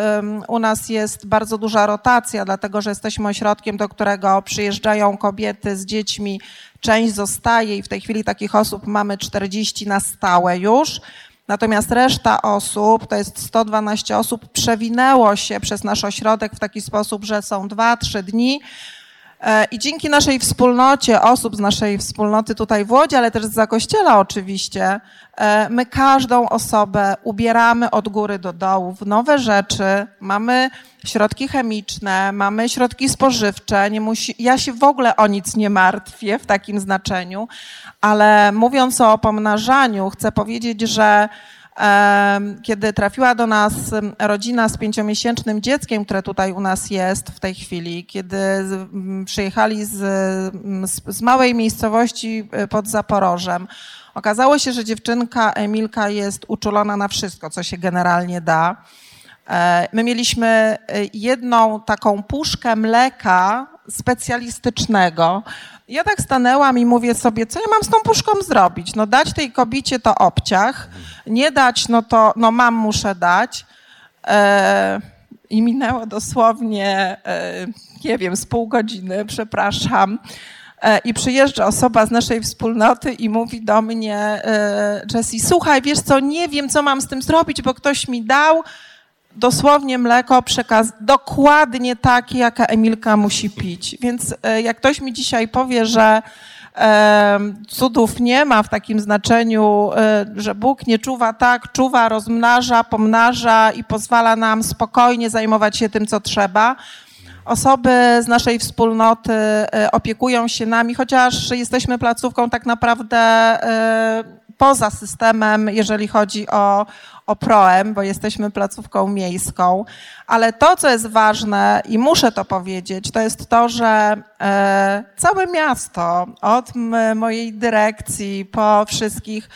U nas jest bardzo duża rotacja, dlatego że jesteśmy ośrodkiem, do którego przyjeżdżają kobiety z dziećmi. Część zostaje i w tej chwili takich osób mamy 40 na stałe już. Natomiast reszta osób, to jest 112 osób, przewinęło się przez nasz ośrodek w taki sposób, że są 2-3 dni. E, I dzięki naszej wspólnocie, osób z naszej wspólnoty tutaj w Łodzi, ale też z Zakościela oczywiście, e, my każdą osobę ubieramy od góry do dołu w nowe rzeczy. Mamy środki chemiczne, mamy środki spożywcze. Nie musi, ja się w ogóle o nic nie martwię w takim znaczeniu, ale mówiąc o pomnażaniu, chcę powiedzieć, że kiedy trafiła do nas rodzina z pięciomiesięcznym dzieckiem, które tutaj u nas jest w tej chwili, kiedy przyjechali z, z małej miejscowości e, pod Zaporożem, okazało się, że dziewczynka Emilka jest uczulona na wszystko, co się generalnie da. E, My mieliśmy e, jedną taką puszkę mleka specjalistycznego. Ja tak stanęłam i mówię sobie, co ja mam z tą puszką zrobić? No dać tej kobicie to obciach, nie dać, no to no mam, muszę dać. E, I minęło dosłownie, nie wiem, z pół godziny, przepraszam. I przyjeżdża osoba z naszej wspólnoty i mówi do mnie, Jessie, słuchaj, wiesz co, nie wiem, co mam z tym zrobić, bo ktoś mi dał dosłownie mleko przekaz dokładnie takie, jaka Emilka musi pić. Więc e, jak ktoś mi dzisiaj powie, że cudów nie ma w takim znaczeniu, e, że Bóg nie czuwa tak, czuwa, rozmnaża, pomnaża i pozwala nam spokojnie zajmować się tym, co trzeba. Osoby z naszej wspólnoty e, opiekują się nami, chociaż jesteśmy placówką tak naprawdę poza systemem, jeżeli chodzi o, o PROEM, bo jesteśmy placówką miejską. Ale to, co jest ważne i muszę to powiedzieć, to jest to, że e, całe miasto, od mojej dyrekcji po wszystkich,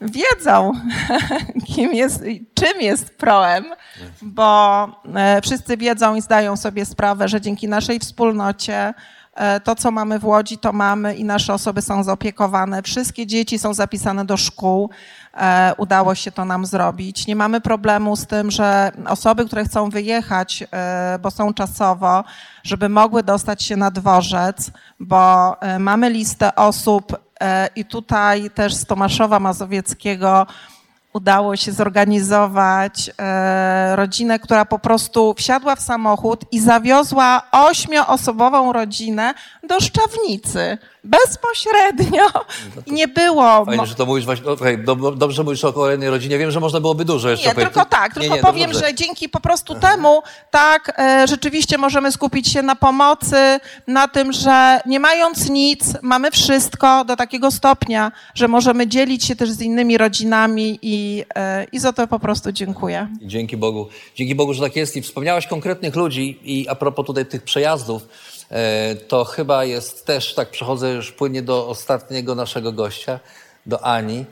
wiedzą, kim jest, czym jest proem, bo e, wszyscy wiedzą i zdają sobie sprawę, że dzięki naszej wspólnocie to, co mamy w Łodzi, to mamy i nasze osoby są zaopiekowane. Wszystkie dzieci są zapisane do szkół. E, Udało się to nam zrobić. Nie mamy problemu z tym, że osoby, które chcą wyjechać, e, bo są czasowo, żeby mogły dostać się na dworzec, bo e, mamy listę osób e, i tutaj też z Tomaszowa Mazowieckiego udało się zorganizować e, rodzinę, która po prostu wsiadła w samochód i zawiozła ośmioosobową rodzinę do Szczawnicy. Bezpośrednio. I nie było. Fajnie, że to mówisz właśnie, no, do, dobrze mówisz o kolejnej rodzinie. Wiem, że można byłoby dużo jeszcze Nie, opowiedzieć. tylko tak, Nie, tylko nie, powiem, dobrze. że dzięki po prostu temu, tak, e, rzeczywiście możemy skupić się na pomocy, na tym, że nie mając nic, mamy wszystko do takiego stopnia, że możemy dzielić się też z innymi rodzinami i, e, i za to po prostu dziękuję. Dzięki Bogu. Dzięki Bogu, że tak jest. I wspomniałaś konkretnych ludzi i a propos tutaj tych przejazdów, to chyba jest też, tak przechodzę już płynnie do ostatniego naszego gościa, do Ani,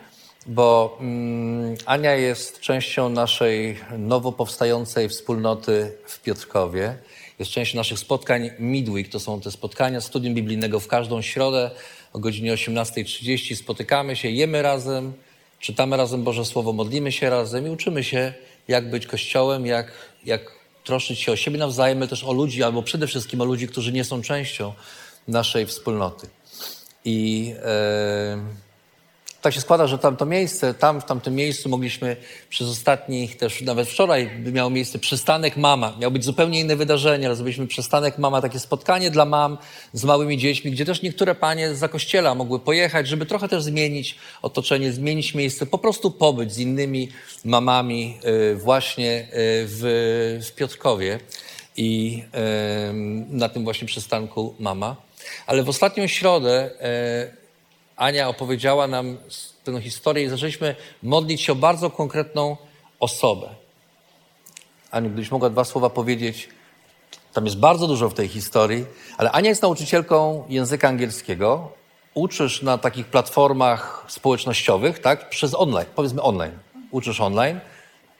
bo mm, Ania jest częścią naszej nowo powstającej wspólnoty w Piotrkowie. Jest częścią naszych spotkań Midweek. To są te spotkania studium biblijnego w każdą środę o godzinie 18.30. Spotykamy się, jemy razem, czytamy razem Boże Słowo, modlimy się razem i uczymy się, jak być Kościołem, jak, jak troszczyć się o siebie nawzajem, ale też o ludzi, albo przede wszystkim o ludzi, którzy nie są częścią naszej wspólnoty. I e, tak się składa, że tamto miejsce, tam w tamtym miejscu mogliśmy przez ostatnich, też nawet wczoraj miał miejsce przystanek mama. Miał być zupełnie inne wydarzenie, ale zrobiliśmy przystanek mama, takie spotkanie dla mam z małymi dziećmi, gdzie też niektóre panie z zakościela mogły pojechać, żeby trochę też zmienić otoczenie, zmienić miejsce, po prostu pobyć z innymi mamami y, właśnie y, w, w Piotrkowie i y, na tym właśnie przystanku mama. Ale w ostatnią środę Ania opowiedziała nam tę historię i zaczęliśmy modlić się o bardzo konkretną osobę. Aniu, gdybyś mogła dwa słowa powiedzieć, tam jest bardzo dużo w tej historii, ale Ania jest nauczycielką języka angielskiego, uczysz na takich platformach społecznościowych, tak? Przez online, powiedzmy online. Uczysz online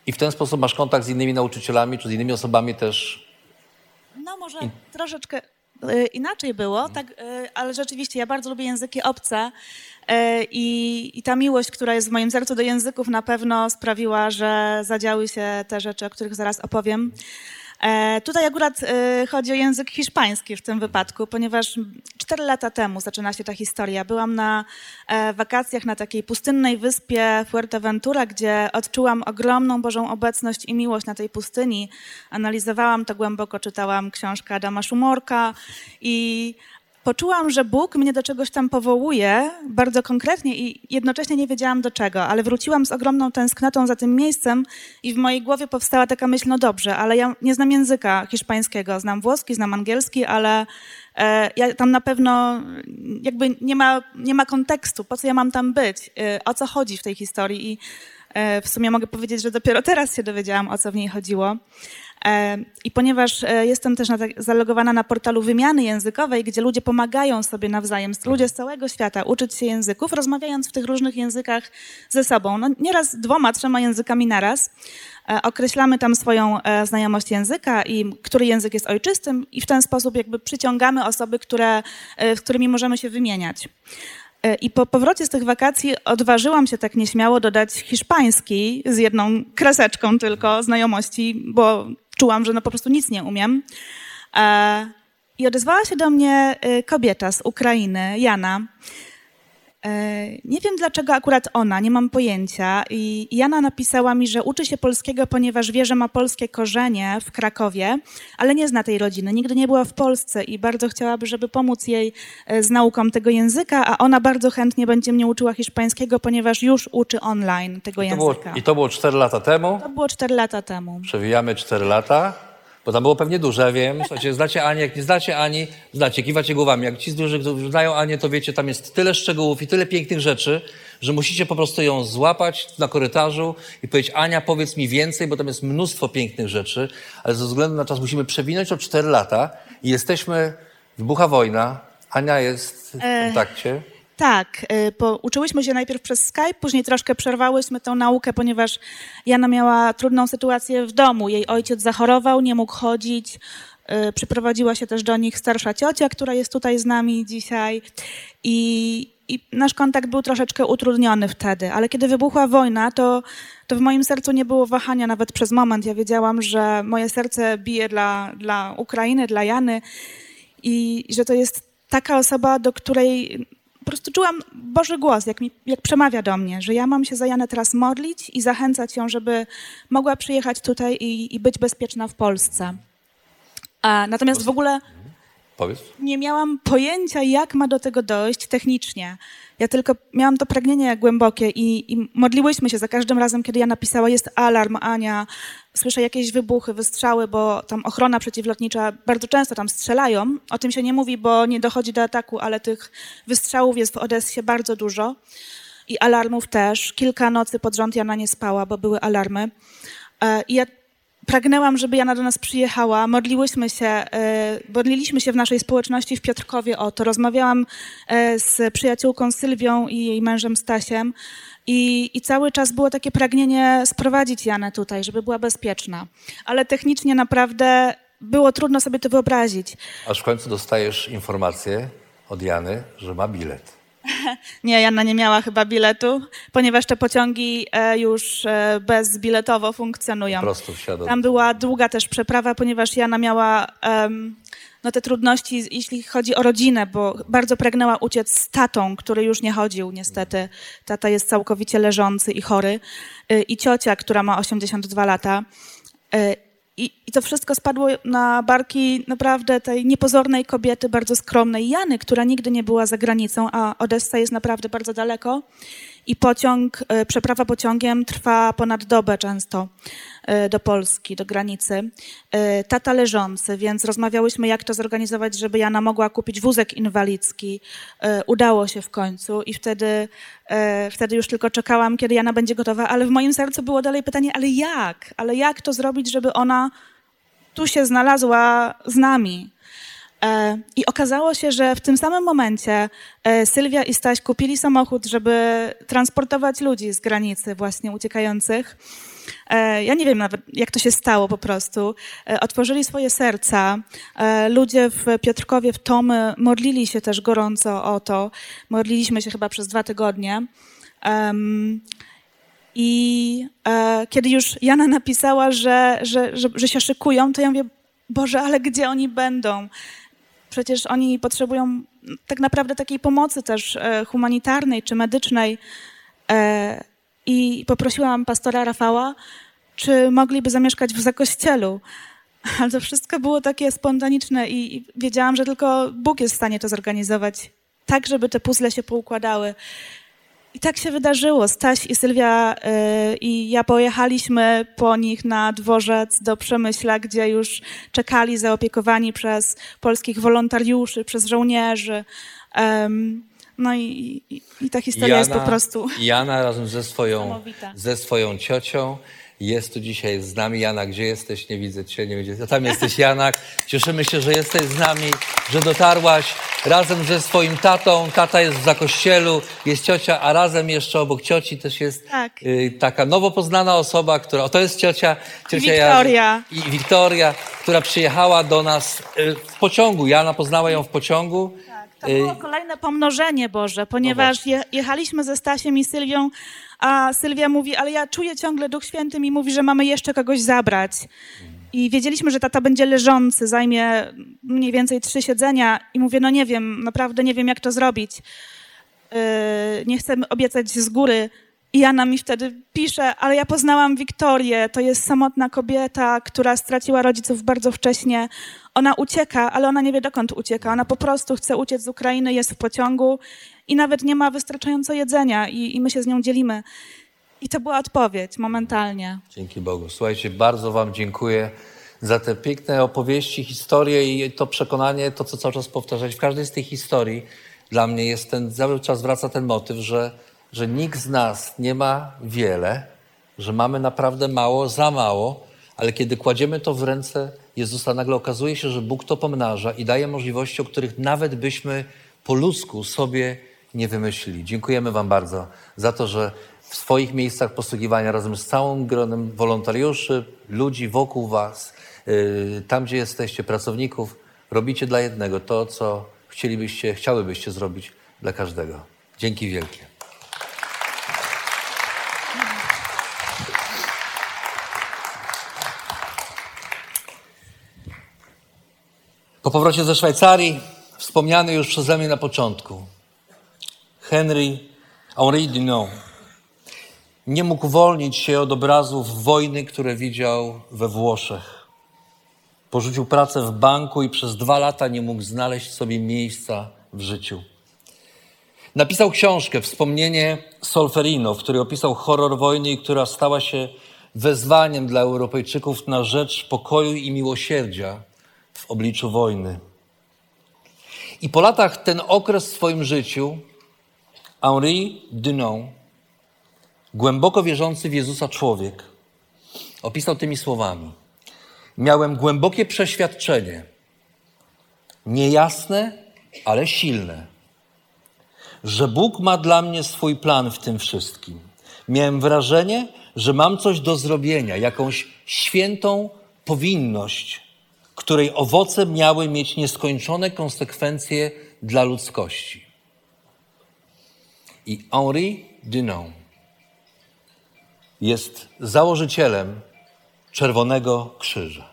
i w ten sposób masz kontakt z innymi nauczycielami czy z innymi osobami też. No może troszeczkę inaczej było, tak, y, ale rzeczywiście ja bardzo lubię języki obce y, i, i ta miłość, która jest w moim sercu do języków na pewno sprawiła, że zadziały się te rzeczy, o których zaraz opowiem. E, Tutaj akurat e, chodzi o język hiszpański w tym wypadku, ponieważ cztery lata temu zaczyna się ta historia. Byłam na e, wakacjach na takiej pustynnej wyspie Fuerteventura, gdzie odczułam ogromną Bożą obecność i miłość na tej pustyni. Analizowałam to głęboko, czytałam książkę Adama Szumorka i poczułam, że Bóg mnie do czegoś tam powołuje bardzo konkretnie i jednocześnie nie wiedziałam do czego, ale wróciłam z ogromną tęsknotą za tym miejscem i w mojej głowie powstała taka myśl, no dobrze, ale ja nie znam języka hiszpańskiego, znam włoski, znam angielski, ale e, ja tam na pewno jakby nie ma, nie ma kontekstu, po co ja mam tam być, e, o co chodzi w tej historii? I e, w sumie mogę powiedzieć, że dopiero teraz się dowiedziałam, o co w niej chodziło. E, I ponieważ e, jestem też tak- zalogowana na portalu wymiany językowej, gdzie ludzie pomagają sobie nawzajem, ludzie z całego świata uczyć się języków, rozmawiając w tych różnych językach ze sobą. No, nieraz dwoma, trzema językami naraz. E, Określamy tam swoją znajomość języka i który język jest ojczystym i w ten sposób jakby przyciągamy osoby, które, z którymi możemy się wymieniać. I po powrocie z tych wakacji odważyłam się tak nieśmiało dodać hiszpański z jedną kreseczką tylko znajomości, bo czułam, że no po prostu nic nie umiem. E, I odezwała się do mnie e, kobieta z Ukrainy, Jana. E, Nie wiem dlaczego akurat ona, nie mam pojęcia. I Jana napisała mi, że uczy się polskiego, ponieważ wie, że ma polskie korzenie w Krakowie, ale nie zna tej rodziny. Nigdy nie była w Polsce i bardzo chciałaby, żeby pomóc jej e, z nauką tego języka, a ona bardzo chętnie będzie mnie uczyła hiszpańskiego, ponieważ już uczy online tego było, języka. I to było 4 lata temu. To było 4 lata temu. Przewijamy 4 lata, bo tam było pewnie duże, wiem. Słuchajcie, znacie Anię, jak nie znacie Ani, znacie, kiwacie głowami. Jak ci z dużych którzy znają Anię, to wiecie, tam jest tyle szczegółów i tyle pięknych rzeczy, że musicie po prostu ją złapać na korytarzu i powiedzieć, Ania, powiedz mi więcej, bo tam jest mnóstwo pięknych rzeczy, ale ze względu na czas musimy przewinąć o 4 lata i jesteśmy, wybucha wojna, Ania jest w kontakcie. Tak, y, bo uczyłyśmy się najpierw przez Skype, później troszkę przerwałyśmy tę naukę, ponieważ Jana miała trudną sytuację w domu. Jej ojciec zachorował, nie mógł chodzić. y, Przyprowadziła się też do nich starsza ciocia, która jest tutaj z nami dzisiaj. I, i nasz kontakt był troszeczkę utrudniony wtedy, ale kiedy wybuchła wojna, to, to w moim sercu nie było wahania nawet przez moment. Ja wiedziałam, że moje serce bije dla, dla Ukrainy, dla Jany i że to jest taka osoba, do której po prostu czułam Boży głos, jak, mi, jak przemawia do mnie, że ja mam się za Janę teraz modlić i zachęcać ją, żeby mogła przyjechać tutaj i, i być bezpieczna w Polsce. A, natomiast w ogóle Powiedz. nie miałam pojęcia, jak ma do tego dojść technicznie. Ja tylko miałam to pragnienie głębokie i, i modliłyśmy się za każdym razem, kiedy ja napisała, jest alarm, Ania, słyszę jakieś wybuchy, wystrzały, bo tam ochrona przeciwlotnicza bardzo często tam strzelają. O tym się nie mówi, bo nie dochodzi do ataku, ale tych wystrzałów jest w Odessie bardzo dużo i alarmów też. Kilka nocy pod rząd Jana nie spała, bo były alarmy. E, I ja pragnęłam, żeby Jana do nas przyjechała. Modliłyśmy się, e, modliliśmy się w naszej społeczności w Piotrkowie o to. Rozmawiałam e, z przyjaciółką Sylwią i jej mężem Stasiem. I, I cały czas było takie pragnienie sprowadzić Janę tutaj, żeby była bezpieczna. Ale technicznie naprawdę było trudno sobie to wyobrazić. Aż w końcu dostajesz informację od Jany, że ma bilet. Nie, Jana nie miała chyba biletu, ponieważ te pociągi e, już e, bezbiletowo funkcjonują. Po prostu wsiadł. Tam była długa też przeprawa, ponieważ Jana miała no, te trudności, jeśli chodzi o rodzinę, bo bardzo pragnęła uciec z tatą, który już nie chodził niestety. Tata jest całkowicie leżący i chory. Y, I ciocia, która ma 82 lata. I, I to wszystko spadło na barki naprawdę tej niepozornej kobiety, bardzo skromnej Jany, która nigdy nie była za granicą, a Odessa jest naprawdę bardzo daleko. I pociąg, e, przeprawa pociągiem trwa ponad dobę często e, do Polski, do granicy. E, Tata leżący, więc rozmawiałyśmy, jak to zorganizować, żeby Jana mogła kupić wózek inwalidzki. Udało się w końcu i wtedy, wtedy już tylko czekałam, kiedy Jana będzie gotowa, ale w moim sercu było dalej pytanie, ale jak? Ale jak to zrobić, żeby ona tu się znalazła z nami? E, I okazało się, że w tym samym momencie e, Sylwia i Staś kupili samochód, żeby transportować ludzi z granicy właśnie uciekających. E, Ja nie wiem nawet, jak to się stało po prostu. Otworzyli swoje serca. Ludzie w Piotrkowie, w Tomy modlili się też gorąco o to. Modliliśmy się chyba przez dwa tygodnie. I kiedy już Jana napisała, że, że, że, że się szykują, to ja mówię, Boże, ale gdzie oni będą? Przecież oni potrzebują tak naprawdę takiej pomocy też e, humanitarnej czy medycznej. E, I poprosiłam pastora Rafała, czy mogliby zamieszkać w zakościelu. Ale to wszystko było takie spontaniczne i, i wiedziałam, że tylko Bóg jest w stanie to zorganizować tak, żeby te puzzle się poukładały. I tak się wydarzyło. Staś i Sylwia y, i ja pojechaliśmy po nich na dworzec do Przemyśla, gdzie już czekali zaopiekowani przez polskich wolontariuszy, przez żołnierzy. No i, i, i ta historia jest po prostu... Jana razem ze swoją, ze swoją ciocią jest tu dzisiaj z nami. Jana, gdzie jesteś? Nie widzę cię, nie widzę. Tam jesteś, Janak. Cieszymy się, że jesteś z nami, że dotarłaś razem ze swoim tatą. Tata jest w zakościelu, jest ciocia, a razem jeszcze obok cioci też jest Tak. y, taka nowo poznana osoba, która... O, to jest ciocia, ciocia Wiktoria. Jana- I Wiktoria, która przyjechała do nas y, w pociągu. Jana poznała ją w pociągu. To Y, było kolejne pomnożenie Boże, ponieważ je, jechaliśmy ze Stasiem i Sylwią, a Sylwia mówi, ale ja czuję ciągle Duch Święty mi mówi, że mamy jeszcze kogoś zabrać. I wiedzieliśmy, że tata będzie leżący, zajmie mniej więcej trzy siedzenia i mówię, no nie wiem, naprawdę nie wiem, jak to zrobić. Yy, nie chcę obiecać z góry. I Jana mi wtedy pisze, ale ja poznałam Wiktorię, to jest samotna kobieta, która straciła rodziców bardzo wcześnie. Ona ucieka, ale ona nie wie dokąd ucieka. Ona po prostu chce uciec z Ukrainy, jest w pociągu i nawet nie ma wystarczająco jedzenia i, i my się z nią dzielimy. I to była odpowiedź momentalnie. Dzięki Bogu. Słuchajcie, bardzo Wam dziękuję za te piękne opowieści, historie i to przekonanie, to co cały czas powtarzać. W każdej z tych historii dla mnie jest ten, cały czas wraca ten motyw, że, że nikt z nas nie ma wiele, że mamy naprawdę mało, za mało, ale kiedy kładziemy to w ręce Jezusa, nagle okazuje się, że Bóg to pomnaża i daje możliwości, o których nawet byśmy po ludzku sobie nie wymyślili. Dziękujemy Wam bardzo za to, że w swoich miejscach posługiwania razem z całym gronem wolontariuszy, ludzi wokół Was, yy, tam gdzie jesteście, pracowników, robicie dla jednego to, co chcielibyście, chciałybyście zrobić dla każdego. Dzięki wielkie. Po powrocie ze Szwajcarii, wspomniany już przeze mnie na początku, Henry Henri Dunant nie mógł uwolnić się od obrazów wojny, które widział we Włoszech. Porzucił pracę w banku i przez dwa lata nie mógł znaleźć sobie miejsca w życiu. Napisał książkę Wspomnienie Solferino, w której opisał horror wojny która stała się wezwaniem dla Europejczyków na rzecz pokoju i miłosierdzia w obliczu wojny. I po latach ten okres w swoim życiu Henri Dunant, głęboko wierzący w Jezusa człowiek, opisał tymi słowami. Miałem głębokie przeświadczenie, niejasne, ale silne, że Bóg ma dla mnie swój plan w tym wszystkim. Miałem wrażenie, że mam coś do zrobienia, jakąś świętą powinność, której owoce miały mieć nieskończone konsekwencje dla ludzkości. I Henri Dunant jest założycielem Czerwonego Krzyża.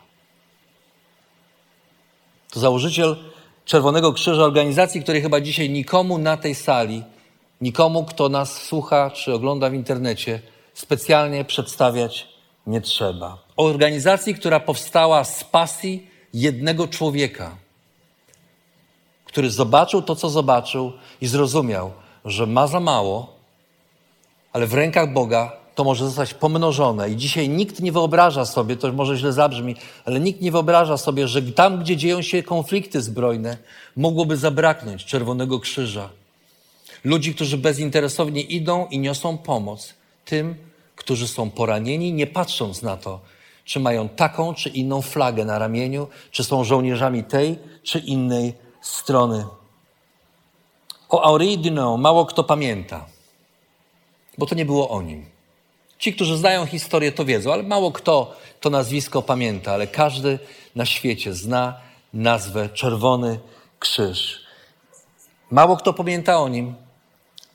To założyciel Czerwonego Krzyża, organizacji, której chyba dzisiaj nikomu na tej sali, nikomu, kto nas słucha czy ogląda w internecie, specjalnie przedstawiać nie trzeba. Organizacji, która powstała z pasji jednego człowieka, który zobaczył to, co zobaczył i zrozumiał, że ma za mało, ale w rękach Boga to może zostać pomnożone. I dzisiaj nikt nie wyobraża sobie, to może źle zabrzmi, ale nikt nie wyobraża sobie, że tam, gdzie dzieją się konflikty zbrojne, mogłoby zabraknąć Czerwonego Krzyża. Ludzi, którzy bezinteresownie idą i niosą pomoc tym, którzy są poranieni, nie patrząc na to, czy mają taką czy inną flagę na ramieniu, czy są żołnierzami tej czy innej strony. O Dunant mało kto pamięta, bo to nie było o nim. Ci, którzy znają historię, to wiedzą, ale mało kto to nazwisko pamięta, ale każdy na świecie zna nazwę Czerwony Krzyż. Mało kto pamięta o nim,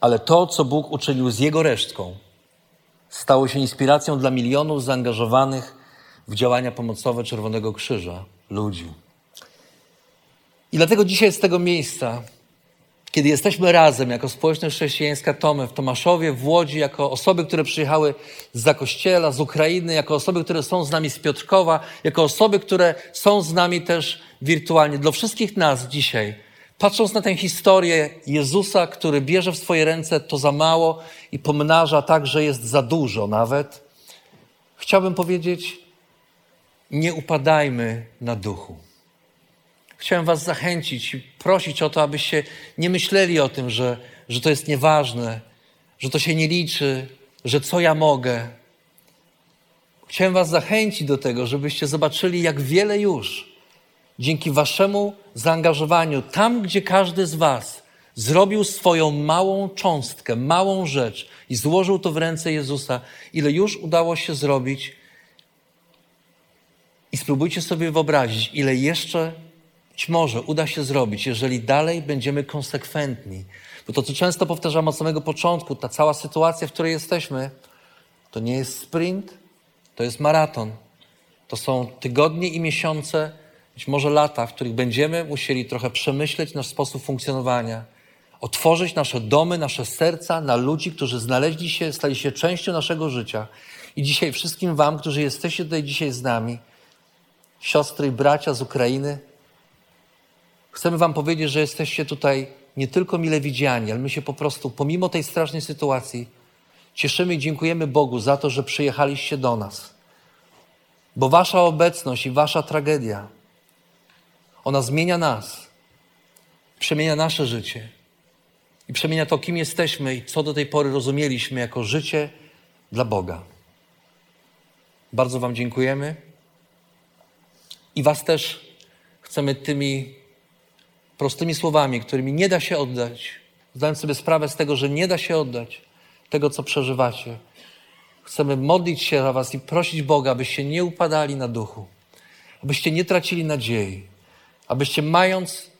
ale to, co Bóg uczynił z jego resztką, stało się inspiracją dla milionów zaangażowanych w działania pomocowe Czerwonego Krzyża ludzi. I dlatego dzisiaj z tego miejsca, kiedy jesteśmy razem jako społeczność chrześcijańska Tomy w Tomaszowie, w Łodzi, jako osoby, które przyjechały z Zakościela, z Ukrainy, jako osoby, które są z nami z Piotrkowa, jako osoby, które są z nami też wirtualnie, dla wszystkich nas dzisiaj, patrząc na tę historię Jezusa, który bierze w swoje ręce to za mało i pomnaża tak, że jest za dużo nawet, chciałbym powiedzieć, nie upadajmy na duchu. Chciałem Was zachęcić i prosić o to, abyście nie myśleli o tym, że, że to jest nieważne, że to się nie liczy, że co ja mogę. Chciałem Was zachęcić do tego, żebyście zobaczyli, jak wiele już dzięki Waszemu zaangażowaniu, tam gdzie każdy z Was zrobił swoją małą cząstkę, małą rzecz i złożył to w ręce Jezusa, ile już udało się zrobić. I spróbujcie sobie wyobrazić, ile jeszcze być może uda się zrobić, jeżeli dalej będziemy konsekwentni. Bo to, co często powtarzam od samego początku, ta cała sytuacja, w której jesteśmy, to nie jest sprint, to jest maraton. To są tygodnie i miesiące, być może lata, w których będziemy musieli trochę przemyśleć nasz sposób funkcjonowania, otworzyć nasze domy, nasze serca na ludzi, którzy znaleźli się, stali się częścią naszego życia. I dzisiaj wszystkim Wam, którzy jesteście tutaj dzisiaj z nami, siostry i bracia z Ukrainy, chcemy Wam powiedzieć, że jesteście tutaj nie tylko mile widziani, ale my się po prostu, pomimo tej strasznej sytuacji, cieszymy i dziękujemy Bogu za to, że przyjechaliście do nas. Bo Wasza obecność i Wasza tragedia, ona zmienia nas, przemienia nasze życie i przemienia to, kim jesteśmy i co do tej pory rozumieliśmy jako życie dla Boga. Bardzo Wam dziękujemy i Was też chcemy tymi prostymi słowami, którymi nie da się oddać, zdając sobie sprawę z tego, że nie da się oddać tego, co przeżywacie. Chcemy modlić się za Was i prosić Boga, abyście nie upadali na duchu, abyście nie tracili nadziei, abyście mając,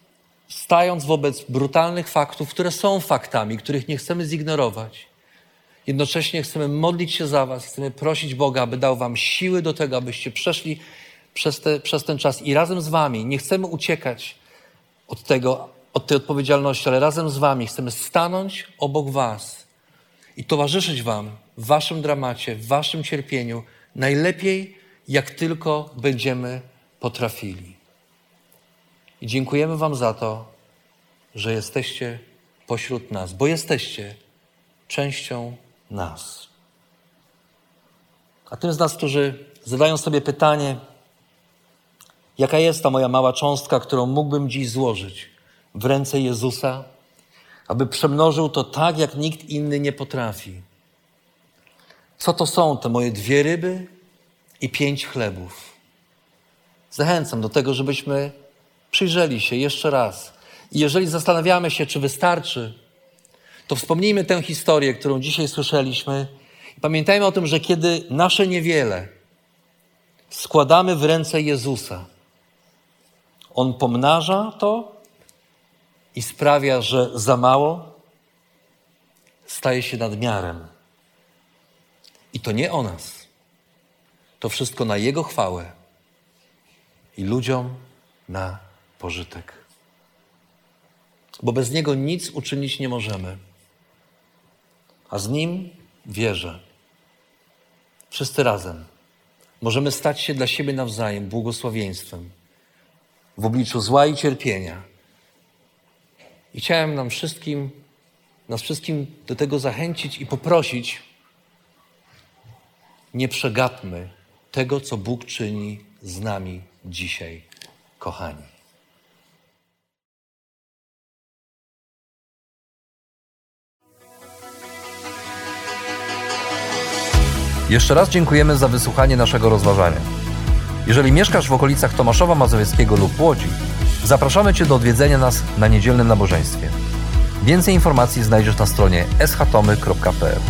stając wobec brutalnych faktów, które są faktami, których nie chcemy zignorować, jednocześnie chcemy modlić się za Was, chcemy prosić Boga, aby dał Wam siły do tego, abyście przeszli przez, te, przez ten czas i razem z Wami nie chcemy uciekać od, tego, od tej odpowiedzialności, ale razem z Wami chcemy stanąć obok Was i towarzyszyć Wam w Waszym dramacie, w Waszym cierpieniu, najlepiej jak tylko będziemy potrafili. I dziękujemy Wam za to, że jesteście pośród nas, bo jesteście częścią nas. A tym z nas, którzy zadają sobie pytanie, jaka jest ta moja mała cząstka, którą mógłbym dziś złożyć w ręce Jezusa, aby przemnożył to tak, jak nikt inny nie potrafi. Co to są te moje dwie ryby i pięć chlebów? Zachęcam do tego, żebyśmy przyjrzeli się jeszcze raz. I jeżeli zastanawiamy się, czy wystarczy, to wspomnijmy tę historię, którą dzisiaj słyszeliśmy. Pamiętajmy o tym, że kiedy nasze niewiele składamy w ręce Jezusa, On pomnaża to i sprawia, że za mało staje się nadmiarem. I to nie o nas. To wszystko na Jego chwałę i ludziom na pożytek. Bo bez Niego nic uczynić nie możemy. A z Nim wierzę. Wszyscy razem możemy stać się dla siebie nawzajem błogosławieństwem w obliczu zła i cierpienia. I chciałem nam wszystkim, nas wszystkim do tego zachęcić i poprosić, nie przegapmy tego, co Bóg czyni z nami dzisiaj, kochani. Jeszcze raz dziękujemy za wysłuchanie naszego rozważania. Jeżeli mieszkasz w okolicach Tomaszowa Mazowieckiego lub Łodzi, zapraszamy Cię do odwiedzenia nas na niedzielnym nabożeństwie. Więcej informacji znajdziesz na stronie schatomy.pl.